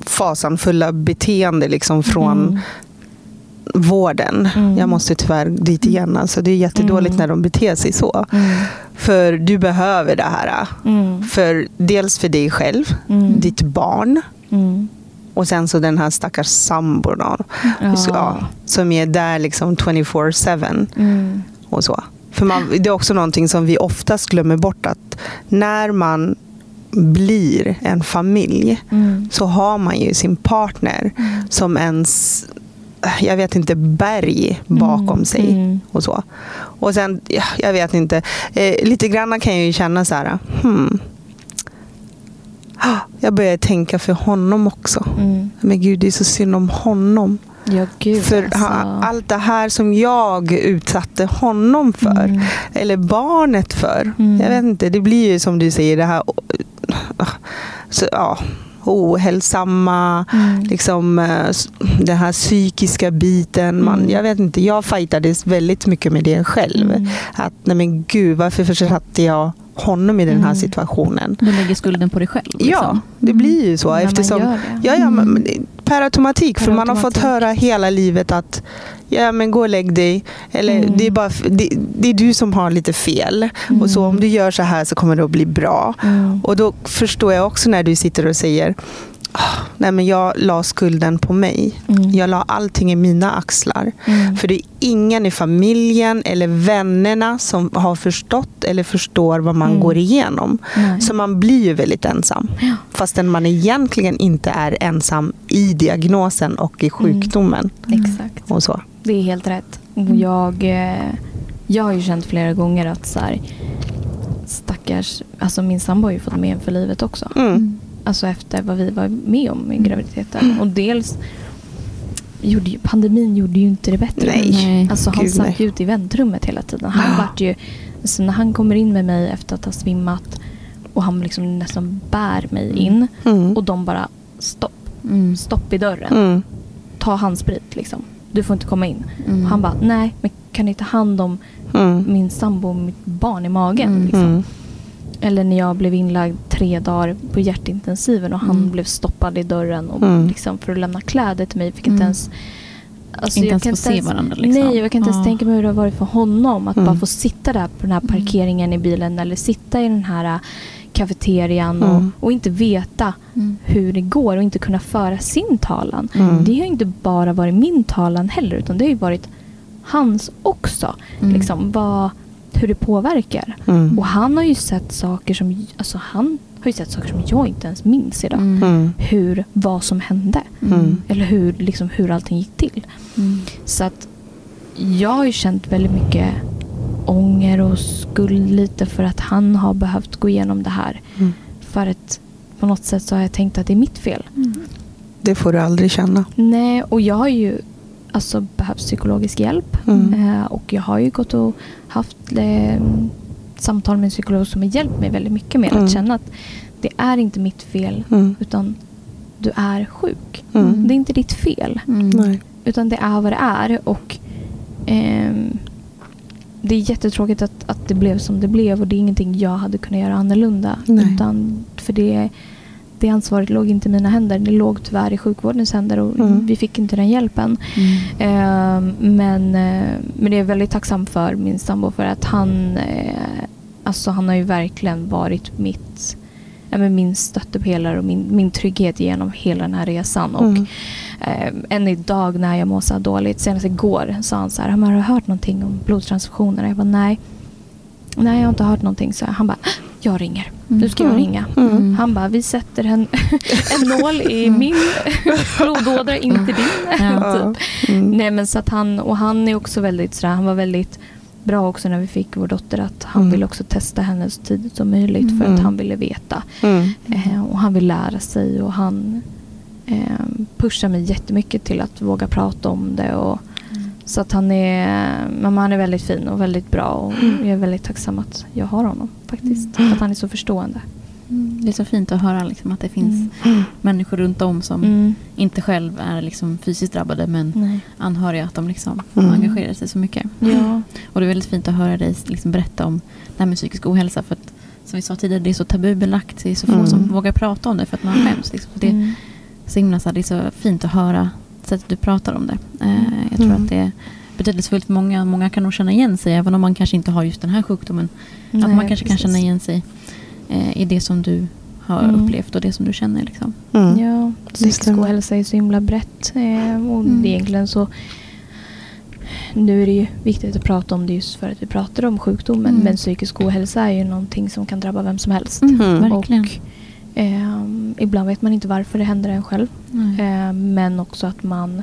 fasanfulla beteende liksom från
Mm.
Vården.
Mm.
Jag måste tyvärr dit igen. Alltså, det är jättedåligt
Mm.
när de beter sig så.
Mm.
För du behöver det här.
Mm.
För, dels för dig själv,
Mm.
ditt barn
Mm.
och sen så den här stackars sambon
Ja.
ja, som är där liksom 24-7
Mm.
och så. För man, det är också någonting som vi oftast glömmer bort att när man blir en familj så har man ju sin partner som ens, jag vet inte, berg bakom
Mm.
sig.
Mm.
Och så. Och sen, ja, jag vet inte, eh, lite grann kan jag ju känna så här, hmm. Ah, Jag börjar tänka för honom också.
Mm.
Men gud, det är så synd om honom.
Ja, gud
För
alltså.
allt det här som jag utsatte honom för,
Mm.
eller barnet för.
Mm.
Jag vet inte, det blir ju som du säger, det här ah, så, ja, ohälsamma,
Mm.
liksom, eh, den här psykiska biten. Man,
Mm.
Jag vet inte, jag fightades väldigt mycket med det själv.
Mm.
Att, nej men gud, varför försatte jag honom i den här
Mm.
situationen?
Du lägger skulden på dig själv.
Ja,
Liksom.
det blir ju så.
Man
eftersom,
det.
Ja, ja, men,
Mm.
per automatik.
Per
för man har fått
automatik.
höra hela livet att ja, men gå och lägg dig. Eller
Mm.
det, är bara, det, det är du som har lite fel. Och så om du gör så här så kommer det att bli bra.
Mm.
Och då förstår jag också när du sitter och säger "Ah, Nej, men jag la skulden på mig.
Mm.
Jag la allting i mina axlar.
Mm.
För det är ingen i familjen eller vännerna som har förstått eller förstår vad man
Mm.
går igenom.
Nej.
Så man blir ju väldigt ensam.
Ja.
Fastän man egentligen inte är ensam i diagnosen och i sjukdomen.
Exakt.
Och så.
Det är helt rätt. Och jag, eh, jag har ju känt flera gånger att så här, stackars, alltså min sambo har ju fått men för livet också.
Mm.
Alltså efter vad vi var med om i graviditeten. Och dels gjorde ju, pandemin gjorde ju inte det bättre.
Nej.
Alltså han
Gud,
satt ju ute i väntrummet hela tiden. Han
Ja.
vart ju, alltså när han kommer in med mig efter att ha svimmat och han liksom nästan bär mig in
Mm.
och de bara stopp,
Mm.
stopp i dörren.
Mm.
Ta handsprit liksom. Du får inte komma in.
Mm.
Han bara, nej men kan ni ta hand om
Mm.
min sambo och mitt barn i magen?
Mm.
Liksom.
Mm.
Eller när jag blev inlagd tre dagar på hjärtintensiven och han
Mm.
blev stoppad i dörren och
Mm.
liksom för att lämna kläder till mig. Fick
Mm.
inte ens... Alltså
Inte
jag
ens
kan
få se varandra, liksom.
Nej, jag kan inte ens
Ja.
tänka mig hur det har varit för honom att
Mm.
bara få sitta där på den här parkeringen i bilen eller sitta i den här äh, kafeterian och,
Mm.
och inte veta
Mm.
hur det går och inte kunna föra sin talan.
Mm.
Det har inte bara varit min talan heller utan det har ju varit hans också.
Mm.
Liksom, vad, hur det påverkar.
Mm.
Och han har ju sett saker som alltså han har ju sett saker som jag inte ens minns idag.
Mm.
Mm.
Hur, vad som hände.
Mm.
Eller hur, liksom, hur allting gick till.
Mm.
Så att jag har ju känt väldigt mycket ånger och skuld lite för att han har behövt gå igenom det här.
Mm.
För att på något sätt så har jag tänkt att det är mitt fel.
Mm.
Det får du aldrig känna.
Nej, och jag har ju alltså behövt psykologisk hjälp.
Mm.
Eh, och jag har ju gått och haft eh, samtal med en psykolog som har hjälpt mig väldigt mycket med
Mm.
att känna att det är inte mitt fel
Mm.
utan du är sjuk.
Mm.
Det är inte ditt fel
Mm.
Nej.
utan det är vad det är. Och ehm, Det är jättetråkigt att, att det blev som det blev och det är ingenting jag hade kunnat göra annorlunda.
Nej.
Utan för det, det ansvaret låg inte i mina händer. Det låg tyvärr i sjukvårdens händer och
Mm.
vi fick inte den hjälpen.
Mm.
Ehm, men, eh, men det är väldigt tacksam för min sambo för att han, eh, alltså han har ju verkligen varit mitt, men min stöttepelare och min, min trygghet genom hela den här resan. Och
Mm.
eh, än idag när jag mår så dåligt, senast igår sa han så här, har du hört någonting om blodtransfusioner? Jag bara nej. Nej, jag har inte hört någonting. Så han bara, jag ringer. Nu ska jag
Mm.
ringa.
Mm.
Han bara, vi sätter en, en nål i
Mm.
min blodådra, inte din. Typ. Nej men så att han, och han är också väldigt sådär, han var väldigt bra också när vi fick vår dotter att han
Mm.
ville också testa henne så tidigt som möjligt för
Mm.
att han ville veta.
Mm.
Eh, och han vill lära sig och han, eh, pushar mig jättemycket till att våga prata om det. Och, Så att han är, mamma, han är väldigt fin och väldigt bra och jag är väldigt tacksam att jag har honom faktiskt. Att han är så förstående.
Mm. Det är så fint att höra liksom, att det finns människor runt om som
Mm.
inte själv är liksom fysiskt drabbade men
Nej.
anhöriga att de liksom
Mm.
engagerar sig så mycket.
Ja.
Och det är väldigt fint att höra dig liksom berätta om det här med psykisk ohälsa. För att, som vi sa tidigare, det är så tabubelagt. Det är så få
Mm.
som vågar prata om det för att man skäms. Liksom. Det, är
Mm.
så himla, så här, det är så fint att höra sättet du pratar om det. Eh, jag tror
Mm.
att det är betydelsefullt för många. Många kan nog känna igen sig, även om man kanske inte har just den här sjukdomen. att
Nej,
man kanske kan
precis.
känna igen sig eh, i det som du har
Mm.
upplevt och det som du känner. Liksom.
Mm.
Ja, psykisk ohälsa är så himla brett. Eh, och
Mm.
egentligen så... Nu är det ju viktigt att prata om det just för att vi pratar om sjukdomen.
Mm.
Men psykisk ohälsa är ju någonting som kan drabba vem som helst.
Mm.
Verkligen.
Och ehm, ibland vet man inte varför det händer en själv.
Nej.
Ehm, men också att man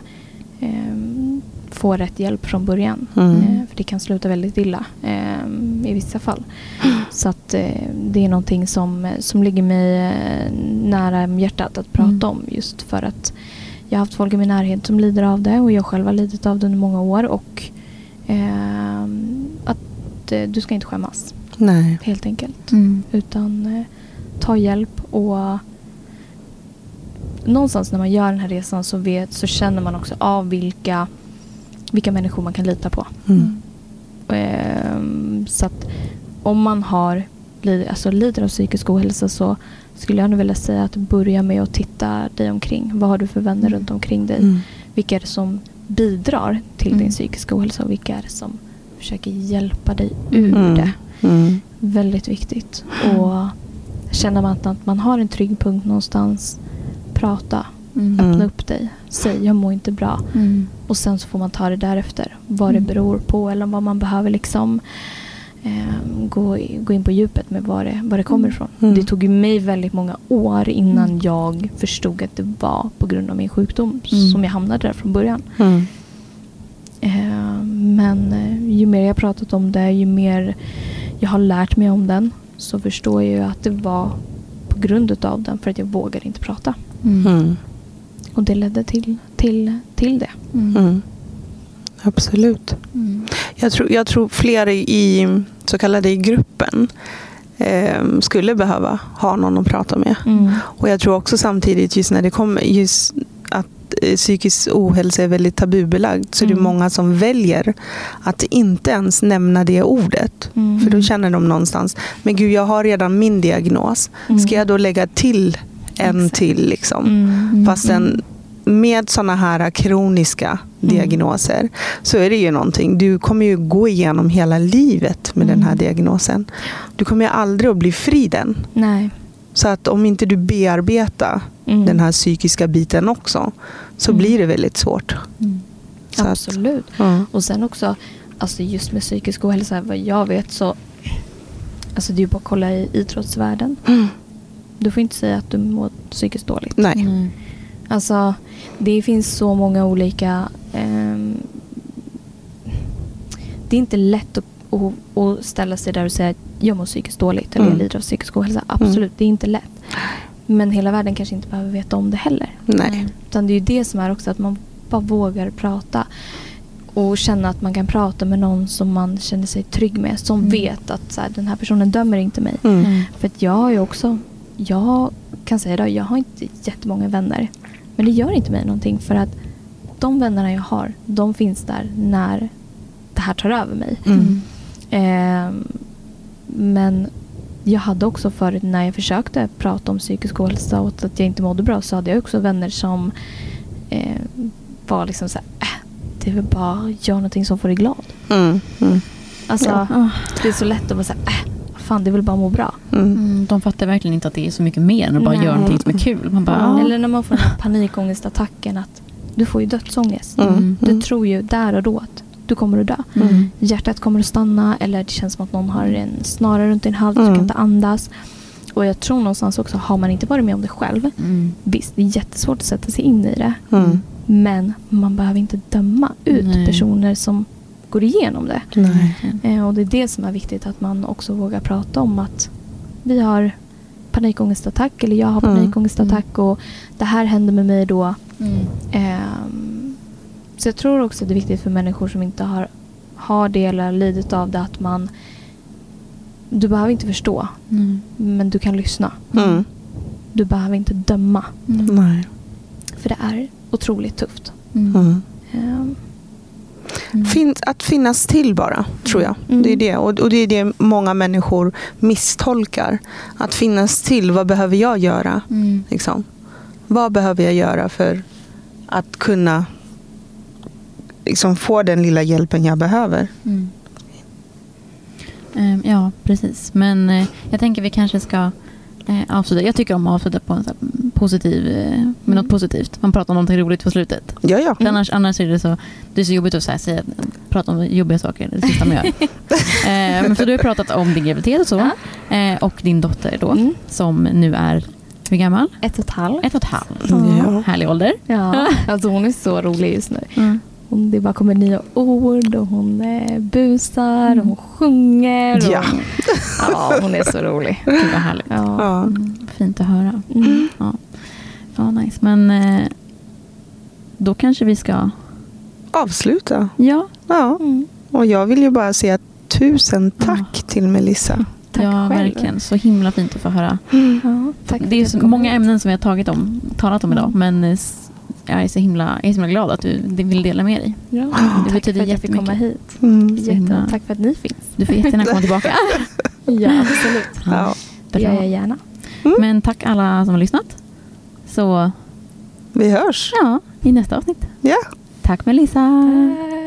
ehm, får rätt hjälp från början.
Mm.
Eh, för det kan sluta väldigt illa ehm, i vissa fall. Så att eh, det är någonting som, som ligger mig eh, nära hjärtat att prata
Mm.
om. Just för att jag har haft folk i min närhet som lider av det och jag själv har lidit av det under många år. Och ehm, att eh, du ska inte skämmas
Nej.
helt enkelt.
Mm.
Utan eh, ta hjälp och någonstans när man gör den här resan så, vet, så känner man också av vilka, vilka människor man kan lita på.
Mm.
Ehm, så att om man har alltså lider av psykisk ohälsa så skulle jag nog vilja säga att börja med att titta dig omkring. Vad har du för vänner
Mm.
runt omkring dig?
Mm.
Vilka är det som bidrar till
Mm.
din psykiska ohälsa och vilka är det som försöker hjälpa dig ur
Mm.
det?
Mm.
Väldigt viktigt. Och känner man att- man har en trygg punkt någonstans, prata.
Mm.
Mm.
Öppna upp dig. Säg jag mår inte bra.
Mm.
Och sen så får man ta det därefter. Vad
Mm.
det beror på eller vad man behöver liksom eh, gå, gå in på djupet med vad det, vad det kommer
Mm.
ifrån.
Mm.
Det tog ju mig väldigt många år innan
Mm.
jag förstod att det var på grund av min sjukdom
Mm.
som jag hamnade där från början.
Mm.
Eh, men ju mer jag pratat om det, ju mer jag har lärt mig om den så förstår jag ju att det var på grund utav den för att jag vågade inte prata.
Mm.
Mm.
Och det ledde till, till, till det.
Mm.
Mm. Absolut.
Mm.
Jag tror, jag tror fler i så kallade i gruppen eh, skulle behöva ha någon att prata med.
Mm.
Och jag tror också samtidigt just när det kommer just att eh, psykisk ohälsa är väldigt tabubelagd så är det
Mm.
många som väljer att inte ens nämna det ordet.
Mm.
För då känner de någonstans, men gud jag har redan min diagnos.
Mm.
Ska jag då lägga till en
Exakt.
till? Liksom?
Mm.
Fastän med sådana här kroniska
Mm.
diagnoser så är det ju någonting. Du kommer ju gå igenom hela livet med den här
Mm.
diagnosen. Du kommer ju aldrig att bli fri den.
Nej.
Så att om inte du bearbetar
Mm.
den här psykiska biten också så
Mm.
blir det väldigt svårt.
Mm.
Så att,
Absolut.
ja.
Och sen också, alltså just med psykisk ohälsa, vad jag vet så... Alltså det är ju bara att kolla i idrottsvärlden.
Mm.
Du får inte säga att du mår psykiskt dåligt.
Nej.
Mm.
Alltså, det finns så många olika... ehm, det är inte lätt att, att, att ställa sig där och säga att jag mår psykiskt dåligt eller
Mm.
jag lider av psykisk ohälsa. Absolut, det är inte lätt. Men hela världen kanske inte behöver veta om det heller.
Nej.
Utan det är ju det som är också att man bara vågar prata. Och känna att man kan prata med någon som man känner sig trygg med. Som
Mm.
vet att så här, den här personen dömer inte mig.
Mm.
Mm.
För att jag har ju också, jag kan säga det, jag har inte jättemånga vänner. Men det gör inte mig någonting för att de vännerna jag har, de finns där när det här tar över mig.
Mm.
Ehm, men jag hade också förut när jag försökte prata om psykisk ohälsa och att jag inte mådde bra så hade jag också vänner som eh, var liksom så här, äh, det är väl bara göra någonting som får dig glad.
Mm. Mm.
Alltså,
Ja.
det är så lätt att vara så här, äh, fan det är väl bara att må bra.
Mm.
Mm, de fattar verkligen inte att det är så mycket mer än att bara
Nej.
göra någonting som är kul. Man bara,
Ja.
ja.
Eller när man får den här panikångestattacken att du får ju dödsångest.
Mm.
Du tror ju där och då att du kommer att dö.
Mm.
Hjärtat kommer att stanna eller det känns som att någon har en snara runt din hals, du
Mm.
kan inte andas. Och jag tror någonstans också, har man inte varit med om det själv,
Mm.
visst det är jättesvårt att sätta sig in i det.
Mm.
Men man behöver inte döma ut
Nej.
personer som går igenom det. Eh, och det är det som är viktigt, att man också vågar prata om att vi har panikångestattack eller jag har
Mm.
panikångestattack och det här händer med mig då.
Mm.
Så jag tror också att det är viktigt för människor som inte har, har det eller lidit av det att man du behöver inte förstå,
Mm.
men du kan lyssna.
Mm.
Du behöver inte döma,
Mm.
Nej.
för det är otroligt tufft.
Mm.
Mm.
Ehm,
Mm.
Fin- att finnas till bara, tror jag.
Mm.
Det är det. Och, och det är det många människor misstolkar. Att finnas till, vad behöver jag göra?
Mm.
Liksom. Vad behöver jag göra för att kunna liksom, få den lilla hjälpen jag behöver?
Mm. Ehm, ja, precis. Men eh, jag tänker vi kanske ska eh, avsluta. Jag tycker om att avsluta på en så här, mm, positiv, eh, med något positivt. Man pratar om någonting roligt på slutet.
Ja, ja.
För Annars, annars är det så, det är så jobbigt att så här, säga, prata om jobbiga saker. Det sista man gör. eh, men för du har pratat om din graviditet och så. Eh, och din dotter då.
Mm.
Som nu är, hur gammal?
Ett och ett halvt.
Ett och ett halvt.
Ja.
Härlig ålder.
Ja, alltså hon är så rolig just nu.
Mm.
Hon, det bara kommer nya ord och hon eh, busar
Mm.
och hon sjunger. Och,
Ja.
ja, hon är så rolig.
Gud vad härligt.
Ja.
Ja.
Mm, fint att höra.
Mm.
Ja, ja nice. Men eh, då kanske vi ska...
Avsluta.
Ja,
Ja.
Mm.
Och jag vill ju bara säga tusen tack till Melissa.
Tack
ja
själv.
verkligen. Så himla fint att få höra.
Ja, tack för
det är så många ämnen som vi har tagit om, talat om idag.
Mm.
Men eh, jag är så himla, jag är så himla glad att du vill dela med dig.
Ja,
Det
tack
betyder
för att jag fick komma hit.
Mm.
Jätte, tack för att ni finns.
Du får jättegärna komma tillbaka.
Ja, absolut.
Ja.
Det gör jag gärna.
Mm.
Men tack alla som har lyssnat. Så
Vi hörs.
ja, i nästa avsnitt.
Ja.
Tack Melissa.
Tack.